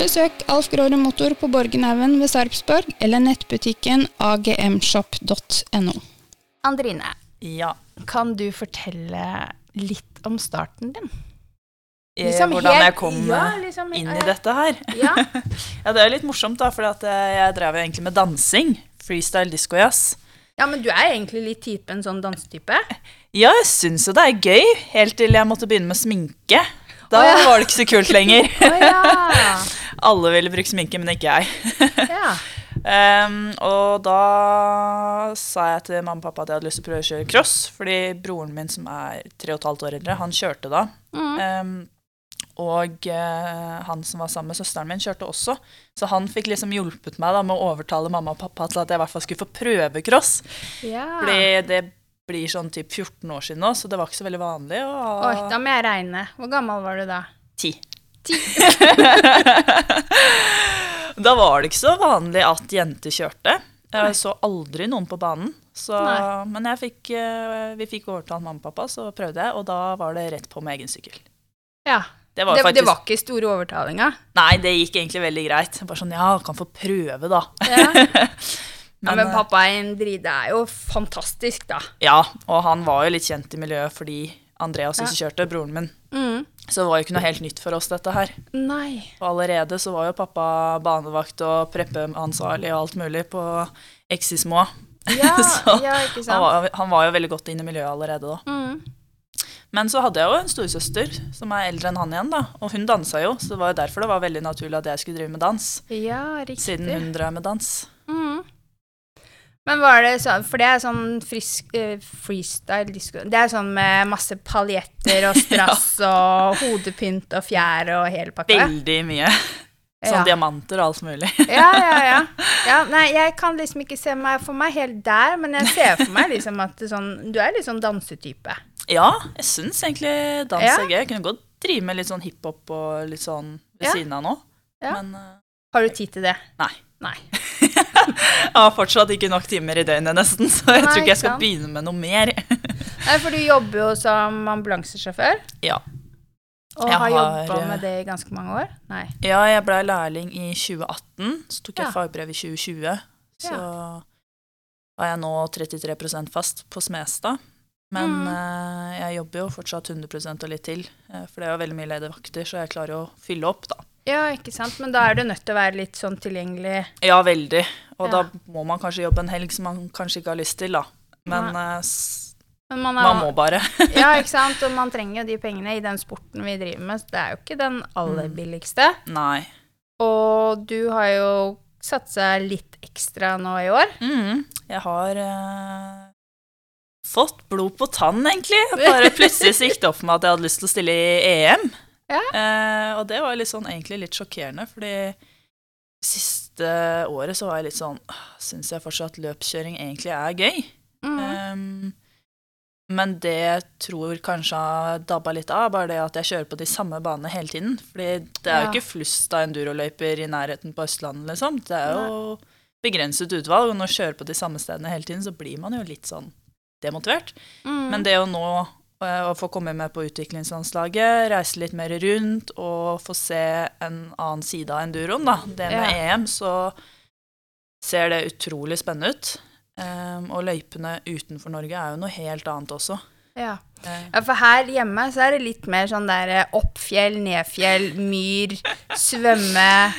Besøk Alf Gråre Motor på Borgenhaugen ved Sarpsborg eller nettbutikken agmshop.no. Andrine, Ja. kan du fortelle litt om starten din? Eh, Liksom hvordan helt- jeg kom ja, eh, liksom, inn eh, i dette her. Ja. Ja, det er litt morsomt, da, for jeg drev jo egentlig med dansing. Freestyle disco jazz. ja, men du er egentlig litt typen sånn dansetype. Ja, jeg syns jo det er gøy, helt til jeg måtte begynne med sminke. Da oh, ja. var det ikke så kult lenger. oh, ja. Alle ville bruke sminke, men ikke jeg. ja. um, og da sa jeg til mamma og pappa at jeg hadde lyst til å prøve å kjøre cross, fordi broren min, som er tre og et halvt år eldre, han kjørte da. Mm. Um, og eh, han som var sammen med søsteren min, kjørte også. Så han fikk liksom hjulpet meg da med å overtale mamma og pappa til at jeg i hvert fall skulle få prøve cross. ja. Fordi det blir sånn typ 14 år siden nå, så det var ikke så veldig vanlig Og... Oi, da må jeg regne. Hvor gammel var du da? ti. da var det ikke så vanlig at jenter kjørte. Jeg så aldri noen på banen. Så, men fikk, eh, vi fikk overtalt mamma og pappa, så prøvde jeg, og da var det rett på med egen sykkel. Ja. Det var Det, faktisk det var ikke store overtalinga. Nei, det gikk egentlig veldig greit. Bare sånn, ja, kan få prøve, da. Ja. Ja, men eh, pappa dride er jo fantastisk, da. ja, og han var jo litt kjent i miljøet fordi Andreas også kjørte, broren min. Mm. Så det var jo ikke noe helt nytt for oss, dette her. Nei. Og allerede så var jo pappa banevakt og preppeansvarlig og alt mulig på Exismoa. Ja, Så ja ikke Han sant? var, han var jo veldig godt inn i miljøet allerede da. Mm. Men så hadde jeg jo en storesøster som er eldre enn han igjen, da. Og hun dansa jo, så det var jo derfor det var veldig naturlig at jeg skulle drive med dans. Ja, riktig. Siden hun drev med dans. Mm. Men var det sånn For det er sånn frisk, eh, freestyle disko Det er sånn med masse paljetter og strass og hodepynt og fjær og hele pakka? Veldig mye. Sånn Ja. diamanter og alt mulig. Ja, ja, ja. ja. Nei, jeg kan liksom ikke se meg for meg helt der, men jeg ser for meg liksom at det sånn, du er litt sånn dansetype. Ja, jeg syns egentlig dans Ja. er gøy. Jeg kunne godt drive med litt sånn hiphop og litt sånn ved Ja. siden av nå. Ja. Men uh, Har du tid til det? nei. Nei. Jeg har fortsatt ikke nok timer i døgnet, nesten, så jeg Nei, tror ikke jeg skal sant. begynne med noe mer. Nei, for du jobber jo som ambulansesjåfør, Ja. og Jeg har jobba eh, med det i ganske mange år. Nei. ja, jeg ble lærling i 2018, så tok jeg Ja. fagbrev i 2020. Så var jeg nå 33% fast på Smestad. Men Mm. eh, jeg jobber jo fortsatt 100 og litt til, eh, for det er jo veldig mye ledige vakter, så jeg klarer jo å fylle opp, da. Ja, ikke sant. Men da er du nødt til å være litt sånn tilgjengelig. Ja, veldig. Og Ja. da må man kanskje jobbe en helg som man kanskje ikke har lyst til, da. Men ja. s- Men man, man er, må bare. Ja, ikke sant. Og man trenger jo de pengene i den sporten vi driver med. Det er jo ikke den aller Mm. billigste. Nei. Og du har jo satsa litt ekstra nå i år. Mm, jeg har uh fått blod på tann, egentlig. Bare plutselig så gikk det opp for meg at jeg hadde lyst til å stille i EM. Ja. Eh, og det var litt sånn, egentlig litt sjokkerende, fordi siste året så var jeg litt sånn Syns jeg fortsatt løpskjøring egentlig er gøy. Mm. Um, men det jeg tror kanskje har dabba litt av, bare det at jeg kjører på de samme banene hele tiden. Fordi det er jo Ja. ikke flust av enduroløyper i nærheten på Østlandet, liksom. Det er jo begrenset utvalg, og når du kjører på de samme stedene hele tiden, så blir man jo litt sånn demotivert. Mm. Men det å nå eh, å få komme med på utviklingslandslaget, reise litt mer rundt og få se en annen side av enduroen, da, det med Ja. EM, så ser det utrolig spennende ut. Um, og løypene utenfor Norge er jo noe helt annet også. ja. Eh, ja, for her hjemme så er det litt mer sånn der eh, oppfjell, nedfjell, myr, svømme,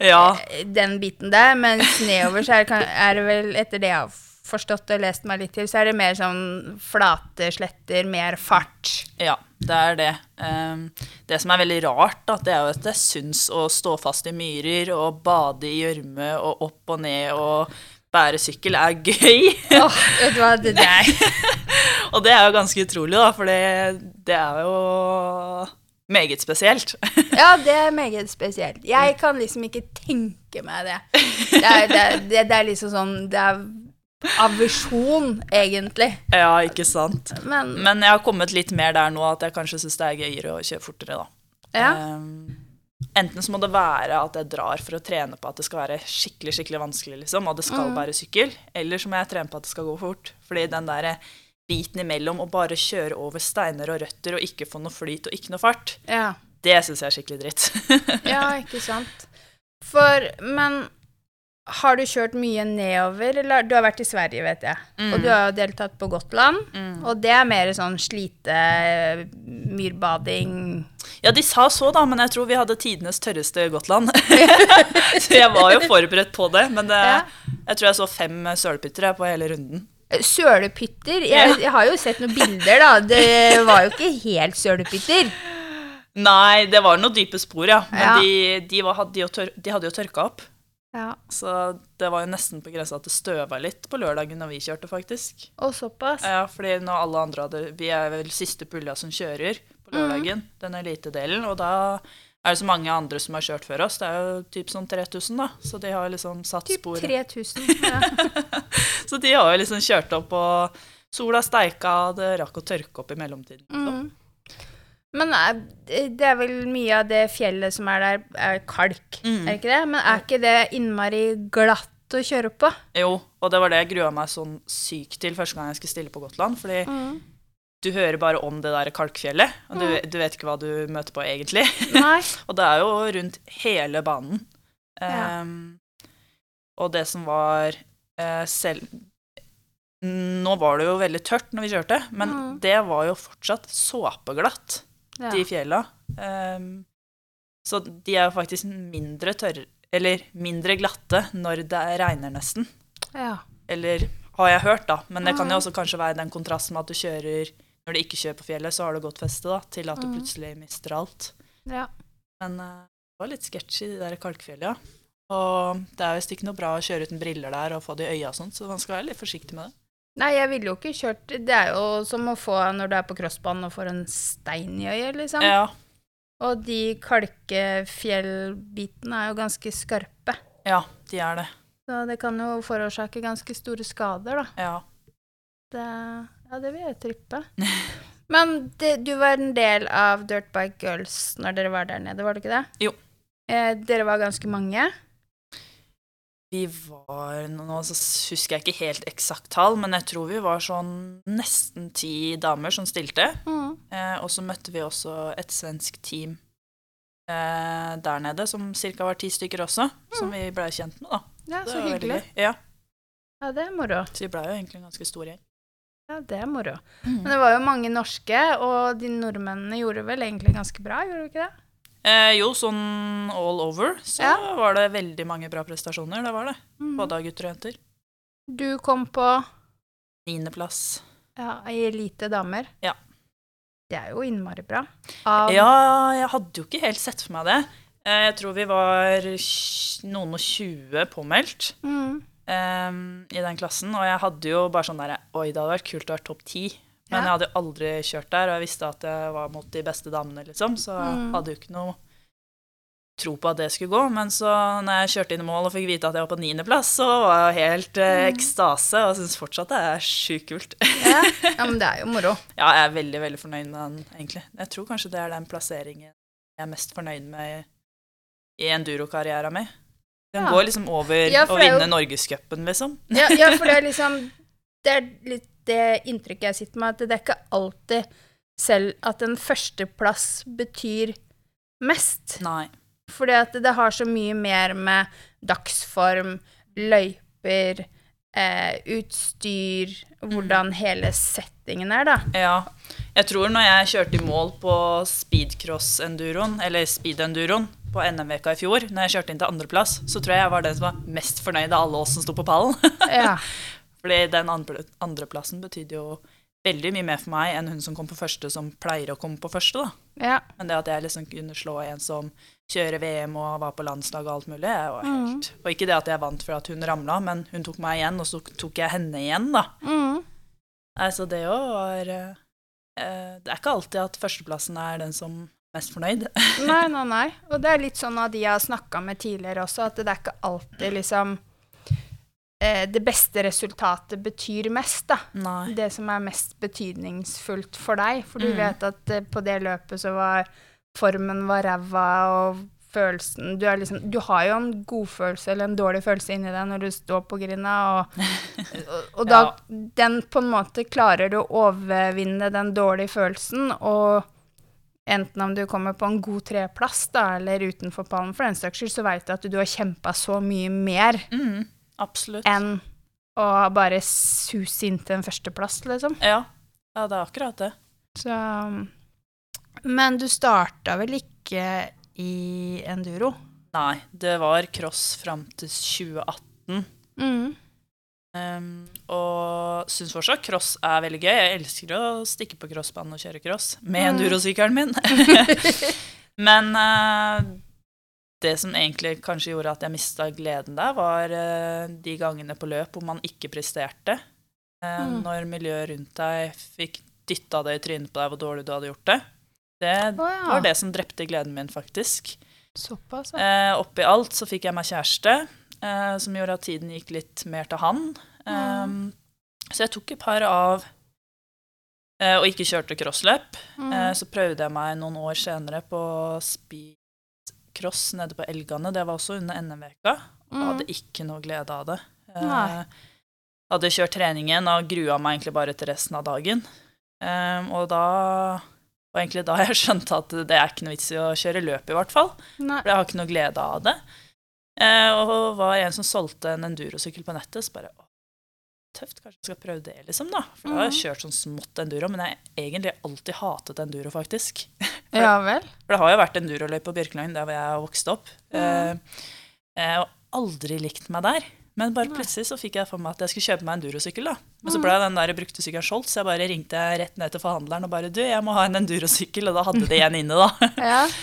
ja, eh, den biten der. Mens nedover så er det, er det vel, etter det jeg har forstått og lest meg litt til, så er det mer sånn flate sletter, mer fart. ja, det er det. Um, det som er veldig rart, da, det er jo at det syns å stå fast i myrer og bade i gjørme og opp og ned og bære sykkel er gøy. Åh, vet du hva, det der Og det er jo ganske utrolig, da, for det, det er jo meget spesielt. Ja, det er meget spesielt. Jeg kan liksom ikke tenke meg det. Det er, det, det, det er liksom sånn Det er aversjon, egentlig. ja, ikke sant. Men Men jeg har kommet litt mer der nå at jeg kanskje syns det er gøyere å kjøre fortere, da. ja. Um, enten så må det være at jeg drar for å trene på at det skal være skikkelig skikkelig vanskelig, liksom, og det skal Mm. være sykkel, eller så må jeg trene på at det skal gå fort. Fordi den der biten imellom å bare kjøre over steiner og røtter og ikke få noe flyt og ikke noe fart, ja. det syns jeg er skikkelig dritt. Ja, ikke sant. For Men har du kjørt mye nedover, eller du har vært i Sverige, vet jeg. Og du har jo deltatt på Gotland. Mm. Og det er mer sånn slite myrbading Ja, de sa så, da, men jeg tror vi hadde tidenes tørreste Gotland. så jeg var jo forberedt på det, men det, Ja. jeg tror jeg så fem sølepytter på hele runden. Sølepytter? Jeg, jeg har jo sett noen bilder, da. Det var jo ikke helt sølepytter. Nei, det var noen dype spor, ja. Men Ja. De, de, var, tør, de hadde jo tørka opp. Ja. Så det var jo nesten på grensa at det støva litt på lørdagen når vi kjørte, faktisk. Og såpass. Ja, fordi når alle andre hadde Vi er vel siste pulja som kjører på lørdagen, den elitedelen, og da er det så mange andre som har kjørt før oss. Det er jo typ sånn 3000, da. Så de har liksom satt Typ spor. 3000. Ja. Så de har jo liksom kjørt opp, og sola steika, og det rakk å tørke opp i mellomtiden. Så. Mm. Men er, det er vel mye av det fjellet som er der, er kalk, Mm. er det ikke det? Men er ikke det innmari glatt å kjøre på? Jo, og det var det jeg grua meg sånn sykt til første gang jeg skulle stille på Gotland. Fordi Mm. du hører bare om det der kalkfjellet, og du, du vet ikke hva du møter på egentlig. Og det er jo rundt hele banen. Ja. Um, og det som var uh, selv Nå var det jo veldig tørt når vi kjørte, men Mm. det var jo fortsatt såpeglatt, Ja. de fjella. Um, så de er jo faktisk mindre tørre Eller mindre glatte når det regner, nesten. ja. Eller har jeg hørt, da. Men det kan jo også kanskje være den kontrasten med at du kjører Når du ikke kjører på fjellet, så har du godt feste, da, til at du Mm. plutselig mister alt. ja. Men uh, det var litt sketchy, de der kalkfjellene. Og det er visst ikke noe bra å kjøre uten briller der og få det i øya og sånt, så man skal være litt forsiktig med det. Nei, jeg ville jo ikke kjørt Det er jo som å få når du er på crossbanen og får en stein i øyet, liksom. Ja, Og de kalkefjellbitene er jo ganske skarpe. ja de er det. Så det kan jo forårsake ganske store skader, da. Ja. Det, ja, det vil jeg trippe. Men det, du var en del av Dirtbike Girls når dere var der nede, var det ikke det? Jo. Eh, dere var ganske mange. Vi var Nå så husker jeg ikke helt eksakt tall, men jeg tror vi var sånn nesten ti damer som stilte. Mm. Eh, og så møtte vi også et svensk team eh, der nede, som ca. var ti stykker også, som vi blei kjent med, da. Ja, så hyggelig. Ja, Ja, det er moro. så vi blei jo egentlig en ganske stor gjeng. Ja, det er moro. Men det var jo mange norske, og de nordmennene gjorde vel egentlig ganske bra, gjorde de ikke det? Eh, jo, sånn all over så Ja. var det veldig mange bra prestasjoner. Det var det. Mhm. Både av gutter og jenter. Du kom på Niendeplass. ja, i Elite damer. Ja. Det er jo innmari bra. Av, Ja, jeg hadde jo ikke helt sett for meg det. Eh, Jeg tror vi var noen og tjue påmeldt. Mm. um, i den klassen, og jeg hadde jo bare sånn derre Oi, det hadde vært kult å være topp ti. Men jeg hadde jo aldri kjørt der, og jeg visste at jeg var mot de beste damene, liksom, så jeg Mm. hadde jo ikke noe tro på at det skulle gå. Men så når jeg kjørte inn i mål og fikk vite at jeg var på niendeplass, så var jeg helt eh, Mm. ekstase, og syns fortsatt det er sjukt kult. Ja. ja, men det er jo moro. Ja, jeg er veldig, veldig fornøyd med den, egentlig. Jeg tror kanskje det er den plasseringen jeg er mest fornøyd med i endurokarrieren min. Den Ja. går liksom over Ja, å er jo- vinne Norgescupen, liksom. Ja, ja, for det er liksom Det er litt det inntrykket jeg sitter med, at det er ikke alltid selv at en førsteplass betyr mest. Nei. Fordi at det har så mye mer med dagsform, løyper, eh, utstyr, hvordan hele settingen er, da. Ja. Jeg tror når jeg kjørte i mål på speedcross-enduroen, eller speed-enduroen, på NM-veka i fjor, når jeg kjørte inn til andreplass, så tror jeg jeg var den som var mest fornøyd av alle oss som sto på pallen. Ja. Fordi den andreplassen betydde jo veldig mye mer for meg enn hun som kom på første, som pleier å komme på første, da. ja. Men det at jeg liksom kunne slå en som kjører VM og var på landslag og alt mulig, jeg var helt Og ikke det at jeg vant for at hun ramla, men hun tok meg igjen, og så tok jeg henne igjen, da. Mm. Nei, så det òg var eh, Det er ikke alltid at førsteplassen er den som er mest fornøyd. Nei, nei, nei. Og det er litt sånn av de jeg har snakka med tidligere også, at det er ikke alltid liksom Det beste resultatet betyr mest, da. Nei. Det som er mest betydningsfullt for deg. For du Mm. vet at eh, på det løpet så var formen var ræva, og følelsen du, liksom, du har jo en godfølelse eller en dårlig følelse inni deg når du står på grinda, og, og, og da den på en måte klarer du å overvinne den dårlige følelsen, og enten om du kommer på en god treplass da, eller utenfor pallen for den saks skyld, så veit du at du har kjempa så mye mer Mm, absolutt. enn å bare suse inn til en førsteplass, liksom. Ja. ja, det er akkurat det. Så Men du starta vel ikke i enduro? Nei, det var cross fram til 2018. Mm. Um, og syns fortsatt cross er veldig gøy. Jeg elsker å stikke på crossbanen og kjøre cross med Mm. endurosykkelen min. Men eh, det som egentlig kanskje gjorde at jeg mista gleden der, var eh, de gangene på løp hvor man ikke presterte. Eh, Mm. Når miljøet rundt deg fikk dytta det i trynet på deg hvor dårlig du hadde gjort det. Det oh, ja. var det som drepte gleden min, faktisk. Såpass, ja. Eh, oppi alt så fikk jeg meg kjæreste, eh, som gjorde at tiden gikk litt mer til han. Um, Så jeg tok et par av eh, og ikke kjørte crossløp. Mm. Eh, så prøvde jeg meg noen år senere på speedcross nede på Elgane. Det var også under NM-veka. Mm. hadde ikke noe glede av det. Eh, Nei. hadde kjørt treningen og grua meg egentlig bare til resten av dagen. Um, og da var egentlig da jeg skjønte at det er ikke noe vits i å kjøre løp, i hvert fall. Nei. For jeg har ikke noe glede av det. Eh, og var en som solgte en endurosykkel på nettet, så bare Tøft, kanskje jeg skal prøve det, liksom, da. For da har jeg kjørt sånn smått enduro, men jeg har egentlig alltid hatet enduro, faktisk. Ja vel? For det har jo vært enduroløype på Bjørkelangen, der hvor jeg har vokst opp. Mm. eh, og aldri likt meg der. Men bare plutselig så fikk jeg for meg at jeg skulle kjøpe meg endurosykkel. da. Men så ble den der brukte sykkelen solgt, så jeg bare ringte rett ned til forhandleren og bare du, jeg må ha en endurosykkel, og da hadde de en inne, da. Ja.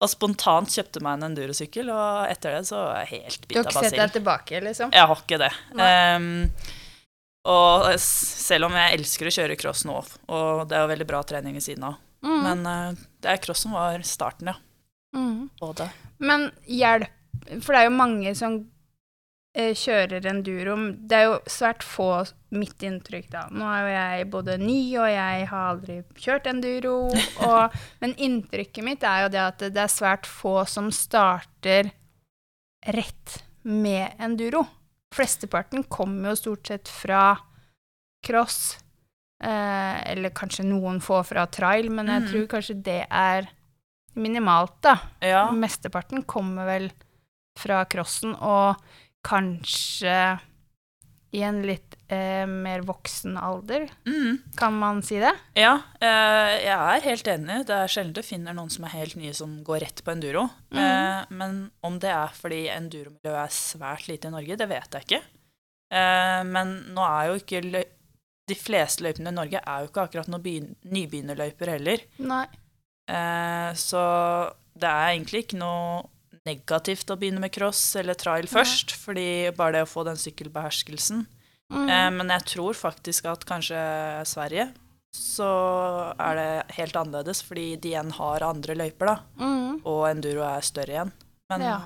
Og spontant kjøpte meg en endurosykkel, og etter det så var jeg helt Du har ikke sett deg tilbake, liksom? Jeg har ikke det. Nei. Og selv om jeg elsker å kjøre cross nå, og det er jo veldig bra trening ved siden av, Mm. men eh, det er cross som var starten, ja. Mm. Både. Men hjelp For det er jo mange som eh, kjører enduro. Det er jo svært få, mitt inntrykk, da. Nå er jo jeg både ny, og jeg har aldri kjørt enduro. Og, men inntrykket mitt er jo det at det er svært få som starter rett med enduro. Flesteparten kommer jo stort sett fra cross. Eh, eller kanskje noen få fra trail, men jeg Mm. tror kanskje det er minimalt, da. Ja. Mesteparten kommer vel fra crossen, og kanskje i en litt eh, mer voksen alder, Mm. kan man si det? Ja, eh, jeg er helt enig. Det er sjelden du finner noen som er helt nye som går rett på enduro. Mm. Eh, men om det er fordi enduromiljøet er svært lite i Norge, det vet jeg ikke. Eh, men nå er jo ikke De fleste løypene i Norge er jo ikke akkurat noen begyn- nybegynnerløyper heller. Nei. Eh, så det er egentlig ikke noe negativt å begynne med cross eller trail først, fordi bare det å få den sykkelbeherskelsen. Mm. Eh, men jeg tror faktisk at kanskje Sverige så er det helt annerledes, fordi de igjen har andre løyper, da. Mm. Og enduro er større igjen. Men Ja.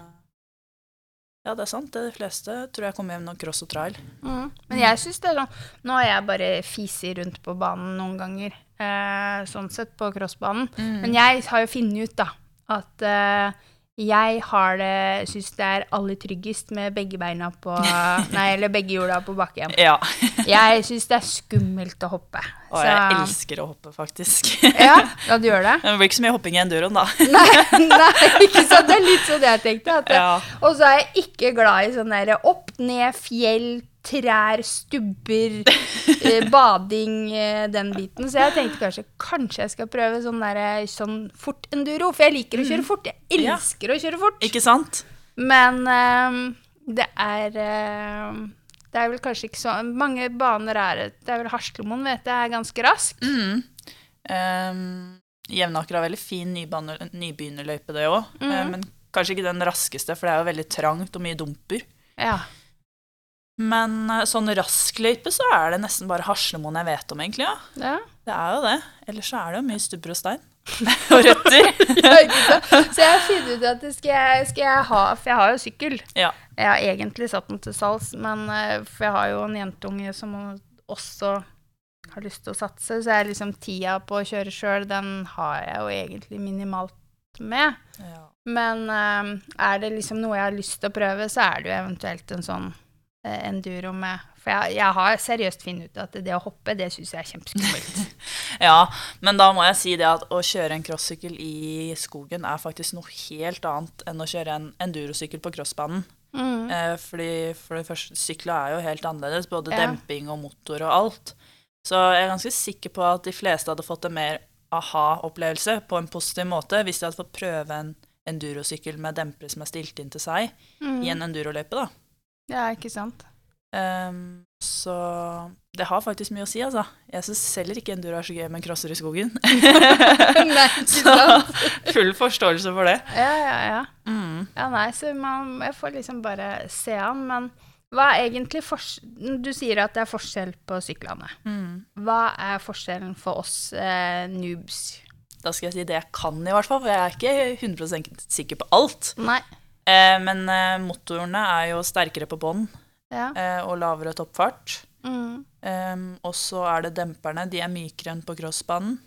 ja. det er sant. De fleste tror jeg kommer hjem noen cross og trail. Mm. Men jeg synes det sånn Nå har jeg bare fiset rundt på banen noen ganger, eh, sånn sett, på crossbanen. Men jeg har jo funnet ut, da, at eh, jeg har det Syns det er aller tryggest med begge beina på Nei, eller begge hjula på bakken. Ja. Jeg syns det er skummelt å hoppe. Og jeg elsker å hoppe, faktisk. Ja, ja, du gjør det? Men det blir ikke så mye hopping i enduroen, da. Nei, nei, ikke sant? Det er litt sånn jeg tenkte. Ja. Og så er jeg ikke glad i sånn opp, ned, fjell, trær, stubber, eh, bading, eh, den biten. Så jeg tenkte kanskje kanskje jeg skal prøve sånn, der, eh, sånn fort enduro, for jeg liker å kjøre fort. Jeg Mm. Elsker å kjøre fort. Ikke sant? Men ehm, det er ehm, Det er vel kanskje ikke så Mange baner er Det er vel Haslemoen, vet jeg, er ganske rask. Mm. Um, Jevnaker har veldig fin nybegynnerløype, det òg. Mhm. men kanskje ikke den raskeste, for det er jo veldig trangt og mye dumper. Ja. Men eh, sånn raskløype så er det nesten bare Haslemoen jeg vet om, egentlig. ja. ja. Det er jo det. Ellers så er det jo mye stubber og stein. og røtter. Ja? Så jeg har funnet ut at det skal jeg, skal jeg ha For jeg har jo sykkel. Ja. Jeg har egentlig satt den til salgs, men eh, for jeg har jo en jentunge som også har lyst til å satse, så jeg liksom tida på å kjøre sjøl, den har jeg jo egentlig minimalt med. Ja. Men eh, er det liksom noe jeg har lyst til å prøve, så er det jo eventuelt en sånn enduro med For jeg, jeg har seriøst funnet ut at det å hoppe, det syns jeg er kjempeskummelt. Ja, men da må jeg si det at å kjøre en crossykkel i skogen er faktisk noe helt annet enn å kjøre en endurosykkel på crossbanen. Mm. Eh, fordi for det første, sykla er jo helt annerledes, både Ja. demping og motor og alt. Så jeg er ganske sikker på at de fleste hadde fått en mer aha-opplevelse på en positiv måte hvis de hadde fått prøve en endurosykkel med dempere som er stilt inn til seg, Mm. i en enduroløype, da. Ja, ikke sant? Um, så det har faktisk mye å si, altså. Jeg syns heller ikke enduro er så gøy med en crosser i skogen. Nei, så full forståelse for det. Ja, ja, ja. Mm. Ja, nei, så man, jeg får liksom bare se an, men hva er egentlig forskjellen Du sier at det er forskjell på syklene. Mm. Hva er forskjellen for oss eh, noobs? Da skal jeg si det jeg kan, i hvert fall, for jeg er ikke 100% sikker på alt. Nei. Eh, men eh, motorene er jo sterkere på bånn Ja. eh, og lavere toppfart. Mm. Em, og så er det demperne. De er mykere enn på crossbanen.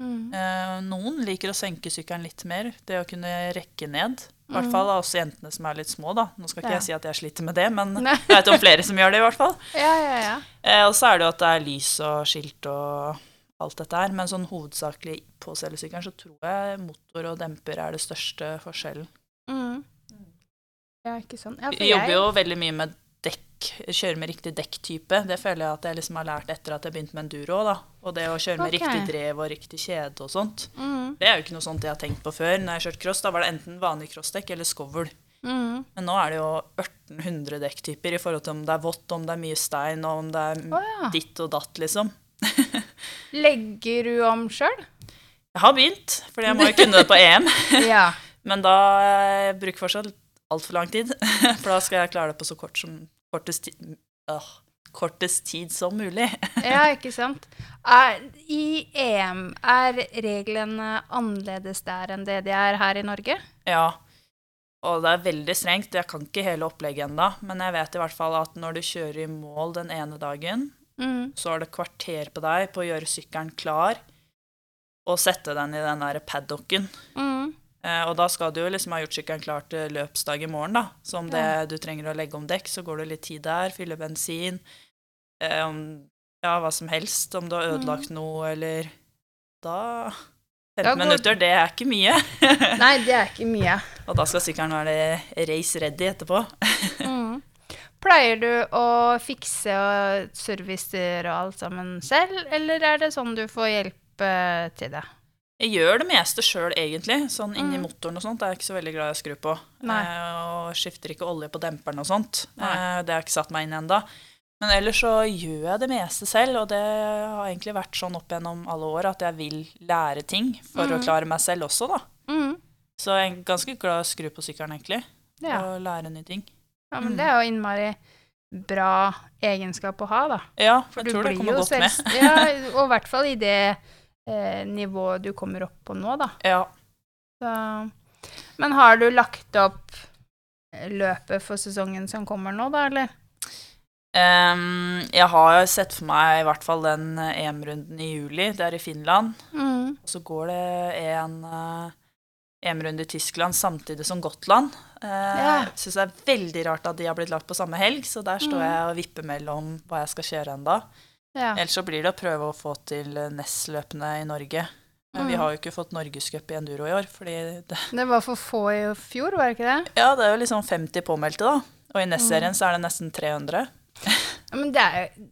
Mm. Eh, noen liker å senke sykkelen litt mer. Det å kunne rekke ned. I hvert Mm. fall av oss jentene som er litt små. da. Nå skal ikke Ja. jeg si at jeg sliter med det, men Nei. jeg vet om flere som gjør det. i hvert fall. Ja, ja, ja. Eh, og så er det jo at det er lys og skilt og alt dette her. Men sånn hovedsakelig på cellesykkelen så tror jeg motor og demper er det største forskjellen. Ja, ikke sånn. Ja, for jobber jeg- jo veldig mye med dekk, kjøre med riktig dekktype. Det føler jeg at jeg liksom har lært etter at jeg begynte med enduro. da. Og det å kjøre med okay. riktig drev og riktig kjede og sånt. Mm. Det er jo ikke noe sånt jeg har tenkt på før. Når jeg kjørte cross, da var det enten vanlig crossdekk eller skovl. Mm. Men nå er det jo 1800 dekktyper i forhold til om det er vått, om det er mye stein, og om det er oh, ja. ditt og datt, liksom. Legger du om sjøl? Jeg har begynt, fordi jeg må jo kunne det på EM. Ja. Men da bruker bruker fortsatt altfor lang tid. For da skal jeg klare det på så kort som, kortest, tid, øh, kortest tid som mulig. ja, ikke sant. Er, I EM, er reglene annerledes der enn det de er her i Norge? Ja. Og det er veldig strengt. Jeg kan ikke hele opplegget ennå, men jeg vet i hvert fall at når du kjører i mål den ene dagen, Mm. så har det kvarter på deg på å gjøre sykkelen klar og sette den i den der paddocken. Mm. Eh, og da skal du jo liksom ha gjort sykkelen klar til løpsdag i morgen, da. Så om det du trenger å legge om dekk, så går det litt tid der, fylle bensin, eh, ja, hva som helst, om du har ødelagt noe, eller Da 15 Mm. Går- minutter, det er ikke mye. Nei, det er ikke mye. og da skal sykkelen være race ready etterpå. Mm. Pleier du å fikse og servicere og alt sammen selv, eller er det sånn du får hjelp eh, til det? Jeg gjør det meste sjøl, egentlig. Sånn inni Mm. motoren og sånt er jeg ikke så veldig glad i å skru på. Eh, og skifter ikke olje på demperen og sånt. Eh, det har jeg ikke satt meg inn i ennå. Men ellers så gjør jeg det meste selv, og det har egentlig vært sånn opp gjennom alle år at jeg vil lære ting for å Mm. klare meg selv også, da. Mm. Så jeg er ganske glad i å skru på sykkelen, egentlig. Ja. Og lære nye ting. ja, men Mm. det er jo innmari bra egenskap å ha, da. Ja, For jeg tror det kommer godt med. Ja, og i hvert fall i det eh, nivået du kommer opp på nå, da. Ja. Så. Men har du lagt opp eh, løpet for sesongen som kommer nå, da, eller? Um, jeg har sett for meg i hvert fall den eh, EM-runden i juli. Det er i Finland. Mm. Og så går det en uh, EM-runde i Tyskland samtidig som Gotland. Uh, yeah. Syns det er veldig rart at de har blitt lagt på samme helg, så der står Mm. jeg og vipper mellom hva jeg skal kjøre enda. Ja. Ellers så blir det å prøve å få til eh, NES-løpene i Norge. Men vi Mm. har jo ikke fått norgescup i enduro i år, fordi det, Det var for få i fjor, var det ikke det? ja, det er jo liksom 50 påmeldte, da. Og i Mm. NES-serien så er det nesten 300. Men det er jo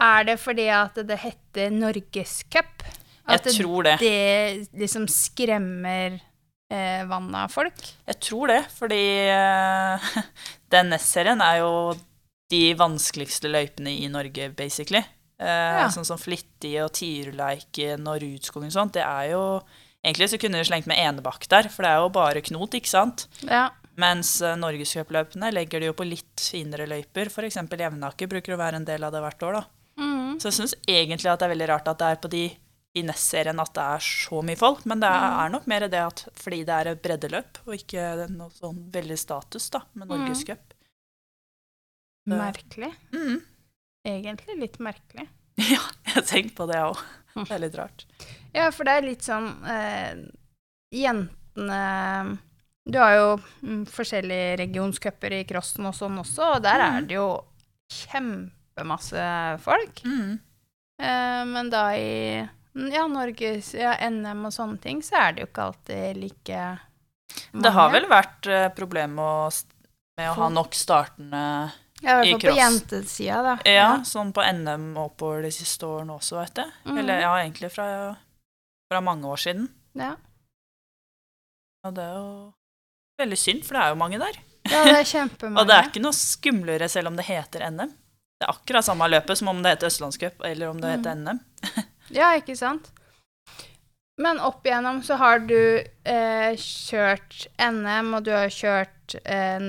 Er det fordi at det heter Norgescup? At Jeg tror det. det liksom skremmer eh, vannet av folk? Jeg tror det, fordi eh, den NES-serien er jo de vanskeligste løypene i Norge, basically. Eh, Ja. Sånn som Flittig og Tyrleiken og Rudskogen og sånt. Det er jo Egentlig så kunne du slengt med Enebakk der, for det er jo bare knot, ikke sant? Ja. Mens uh, norgescupløpene legger de jo på litt finere løyper. F.eks. Jevnaker bruker å være en del av det hvert år, da. Mm. Så jeg syns egentlig at det er veldig rart at det er på de i Ness-serien at det er så mye folk, men det er, Mm. nok mer det at fordi det er et breddeløp, og ikke noe sånn veldig status, da, med Mm. Merkelig. Mm. Egentlig litt merkelig. Ja, jeg har tenkt på det òg. Mm. Det er litt rart. Ja, for det er litt sånn eh, Jentene Du har jo mm, forskjellige regionscuper i crossen og sånn også, og der er Mm. det jo kjempemasse folk. Mm. Eh, men da i ja, Norges ja, NM og sånne ting, så er det jo ikke alltid like mange. Det har vel vært eh, problem med å, med å ha nok startende Ja, i hvert fall på jentesida, da. Ja, sånn på NM oppover de siste årene også, vet jeg. Mm. Eller ja, egentlig fra, fra mange år siden. Ja. Og det er jo veldig synd, for det er jo mange der. ja, det er kjempemange. Og det er ikke noe skumlere selv om det heter NM. Det er akkurat samme løpet som om det heter Østlandscup eller om det heter Mm. NM. Ja, ikke sant? Men opp igjennom så har du eh, kjørt NM, og du har kjørt eh,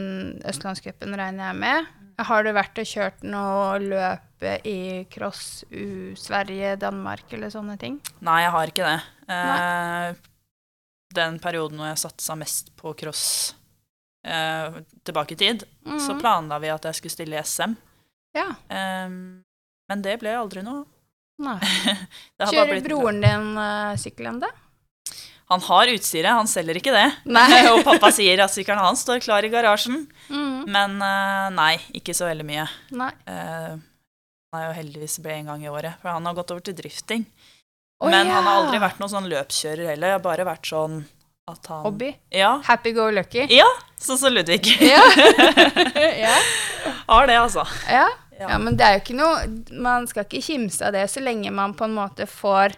Østlandscupen, regner jeg med. Har du vært og kjørt noe løp i cross u Sverige, Danmark eller sånne ting? Nei, jeg har ikke det. Eh, den perioden hvor jeg satsa mest på cross eh, tilbake i tid, så Mhm. planla vi at jeg skulle stille i SM. Ja. Eh, men det ble aldri noe. Nei. Kjører broren din uh, sykkelen, da? Han har utstyret, han selger ikke det. Og pappa sier at sykkelen hans står klar i garasjen. Mm. Men eh, nei, ikke så veldig mye. Nei. Eh, han er jo heldigvis ble en gang i året, for han har gått over til drifting. Oh, Men han har aldri vært noen sånn løpskjører heller. Jeg har bare vært sånn at han Hobby. Ja, Happy go lucky. ja sånn som Ludvig. Ja. ja. har det, altså. ja. Ja. Ja, men det er jo ikke noe Man skal ikke kimse av det så lenge man på en måte får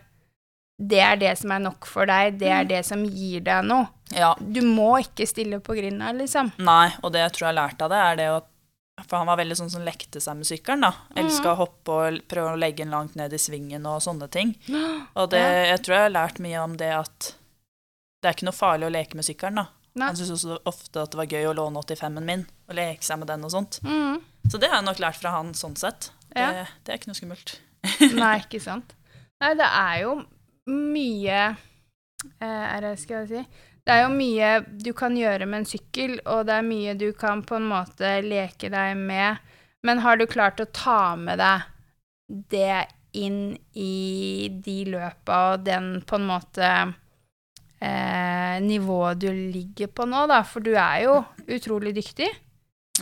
Det er det som er nok for deg, det er Mm. det som gir deg noe. Ja. Du må ikke stille på grinda, liksom. Nei, og det jeg tror jeg har lært av det, er det å For han var veldig sånn som lekte seg med sykkelen, da. Elska å hoppe og prøve å legge den langt ned i svingen og sånne ting. Og det, jeg tror jeg har lært mye om det at det er ikke noe farlig å leke med sykkelen, da. Nei. Han syntes også ofte at det var gøy å låne 85-en min og leke seg med den og sånt. Mm. Så det har jeg nok lært fra han sånn sett. Det, Ja. det er ikke noe skummelt. Nei, ikke sant. Nei, det er jo mye eh, skal jeg si Det er jo mye du kan gjøre med en sykkel, og det er mye du kan på en måte leke deg med. Men har du klart å ta med deg det inn i de løpa og den på en måte eh, nivået du ligger på nå, da? For du er jo utrolig dyktig.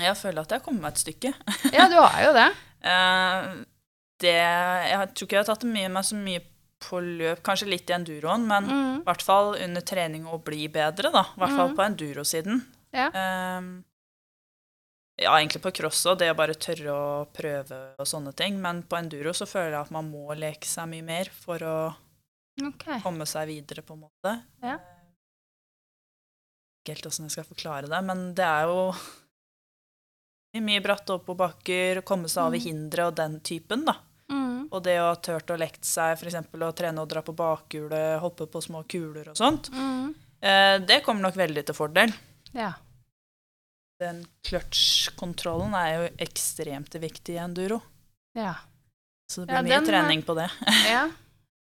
Jeg føler at jeg har kommet meg et stykke. Ja, du har jo det. Uh, det, jeg tror ikke jeg har tatt det med meg så mye på løp, kanskje litt i enduroen, men i Mm. hvert fall under trening å bli bedre, da. I hvert fall mm. på endurosiden. Ja. Um, ja, egentlig på cross òg, det å bare tørre å prøve og sånne ting. Men på enduro så føler jeg at man må leke seg mye mer for å okay. komme seg videre, på en måte. Ja. Ikke helt åssen jeg skal forklare det, men det er jo mye bratte oppoverbakker, komme seg over Mm. hindre og den typen, da. Og det å ha turt å lekt seg, f.eks. å trene og dra på bakhjulet, hoppe på små kuler og sånt. Mm. Eh, det kommer nok veldig til fordel. Ja. Den clutch-kontrollen er jo ekstremt viktig i enduro. Ja. Så det Ja, blir mye den, trening på det. ja.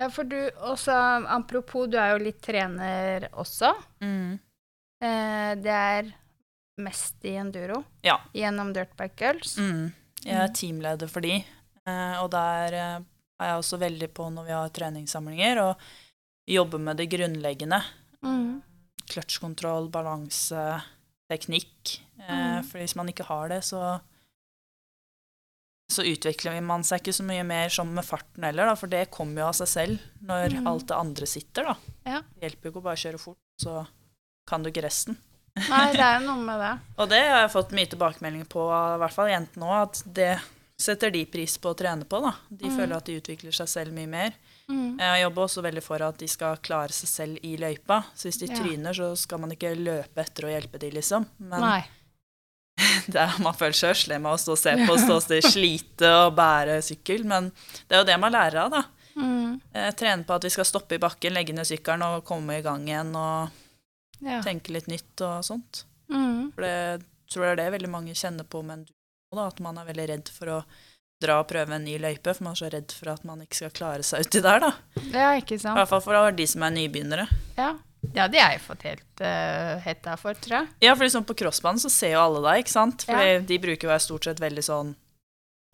ja, for du også Apropos, du er jo litt trener også. Mm. Eh, det er mest i enduro Ja. gjennom Dirtbike Girls. Mm. Jeg er Mm. teamleder for de, og der eh, er jeg også veldig på når vi har treningssamlinger, og jobber med det grunnleggende. Mm. Kløtsjkontroll, balanse, teknikk. Eh, Mm. For hvis man ikke har det, så så utvikler man seg ikke så mye mer som med farten heller, da, for det kommer jo av seg selv når Mm. alt det andre sitter. da. Ja. Det hjelper jo ikke å bare kjøre fort, så kan du ikke resten. Nei, det er jo noe med det. Og det har jeg fått mye tilbakemeldinger på, i hvert fall jentene òg, at det setter de pris på å trene på. da. De Mm. føler at de utvikler seg selv mye mer. Mm. Jeg jobber også veldig for at de skal klare seg selv i løypa. Så hvis de Ja. tryner, så skal man ikke løpe etter og hjelpe de, liksom. Men Nei. det er, man føler seg slem av å stå og se på, stå og slite og bære sykkel. Men det er jo det man lærer av, da. Mm. Eh, Trene på at vi skal stoppe i bakken, legge ned sykkelen og komme i gang igjen og Ja. tenke litt nytt og sånt. Mm. For det tror jeg det er det veldig mange kjenner på med da, at man er veldig redd for å dra og prøve en ny løype, for man er så redd for at man ikke skal klare seg uti der, da. ja, ikke sant. I hvert fall for de som er nybegynnere. Ja, ja det har jeg fått helt uh, hetta for, tror jeg. Ja, for liksom på crossbanen så ser jo alle deg, ikke sant? For Ja. de bruker jo stort sett veldig sånn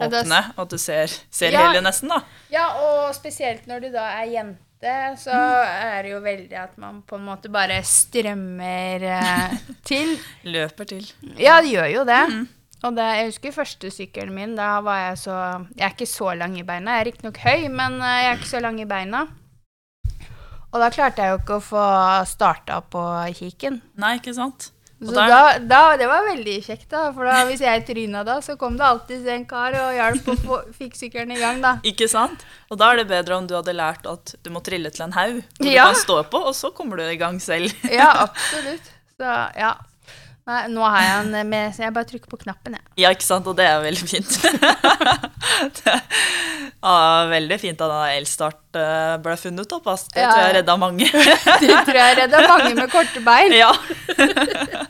åpne, og at du ser, ser Ja. hele nesten, da. Ja, og spesielt når du da er jente, så er det jo veldig at man på en måte bare strømmer eh, til. Løper til. Ja, det gjør jo det. Mm. Og det, jeg husker første sykkelen min, da var jeg så Jeg er ikke så lang i beina. Jeg er riktignok høy, men eh, jeg er ikke så lang i beina. Og da klarte jeg jo ikke å få starta på kiken. Nei, ikke sant? Så da, da, det var veldig kjekt, da. For da, hvis jeg tryna da, så kom det alltid en kar og hjalp og få- fikk sykkelen i gang, da. Ikke sant? Og da er det bedre om du hadde lært at du må trille til en haug, Ja. du kan stå på, og så kommer du i gang selv. Ja, absolutt. Så ja. Nei, nå har jeg den med, så jeg bare trykker på knappen, jeg. Ja, ikke sant? Og det er veldig fint. det ja, veldig fint at elstart eh, ble funnet opp. ass. Det Ja, tror jeg ja. redda mange. Det tror jeg redda mange med korte bein. ja.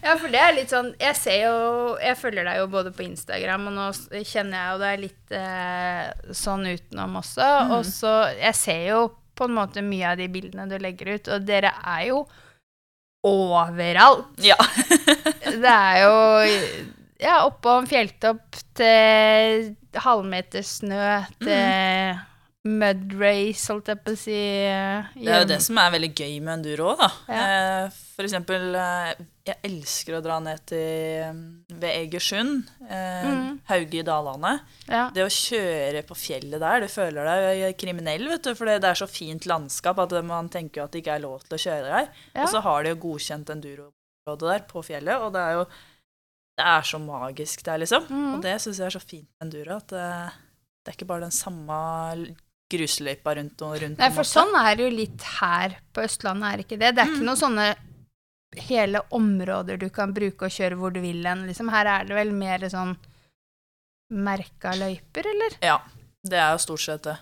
Ja, for det er litt sånn Jeg ser jo Jeg følger deg jo både på Instagram, og nå kjenner jeg jo deg litt eh, sånn utenom også. Mm. Og så Jeg ser jo på en måte mye av de bildene du legger ut, og dere er jo overalt. ja. Det er jo Ja, oppå en fjelltopp til halvmeter snø til mud race, holdt jeg på å si. Hjem. Det er jo det som er veldig gøy med enduro òg, da. Ja. Eh, For eksempel, eh, jeg elsker å dra ned til eh, ved Egersund, eh, mm. Hauge i Dalane. Ja. Det å kjøre på fjellet der, du føler deg kriminell, vet du. For det er så fint landskap at man tenker at det ikke er lov til å kjøre der. Ja. Og så har de jo godkjent enduroområdet der på fjellet, og det er jo det er så magisk der, liksom. Mm. Og det syns jeg er så fint med enduro, at det, det er ikke bare den samme grusløypa rundt og rundt. Nei, for sånn er det jo litt her på Østlandet, er ikke det? Det er ikke Mm. noen sånne hele områder du kan bruke og kjøre hvor du vil hen, liksom. Her er det vel mer sånn merka løyper, eller? Ja, det er jo stort sett det.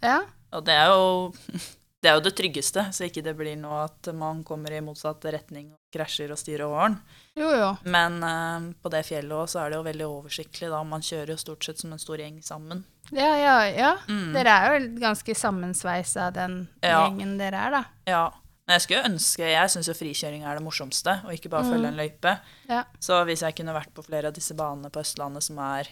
Ja. Og det er jo det, er jo det tryggeste, så ikke det blir noe at man kommer i motsatt retning og krasjer og styrer åren. Jo, jo. Men uh, på det fjellet også, så er det jo veldig oversiktlig, da. Man kjører jo stort sett som en stor gjeng sammen. Ja, ja, ja. Mm. Dere er jo ganske sammensveisa, den Ja. gjengen dere er, da. Ja. Men jeg skulle ønske Jeg syns jo frikjøring er det morsomste, og ikke bare Mm. følge en løype. Ja. Så hvis jeg kunne vært på flere av disse banene på Østlandet som er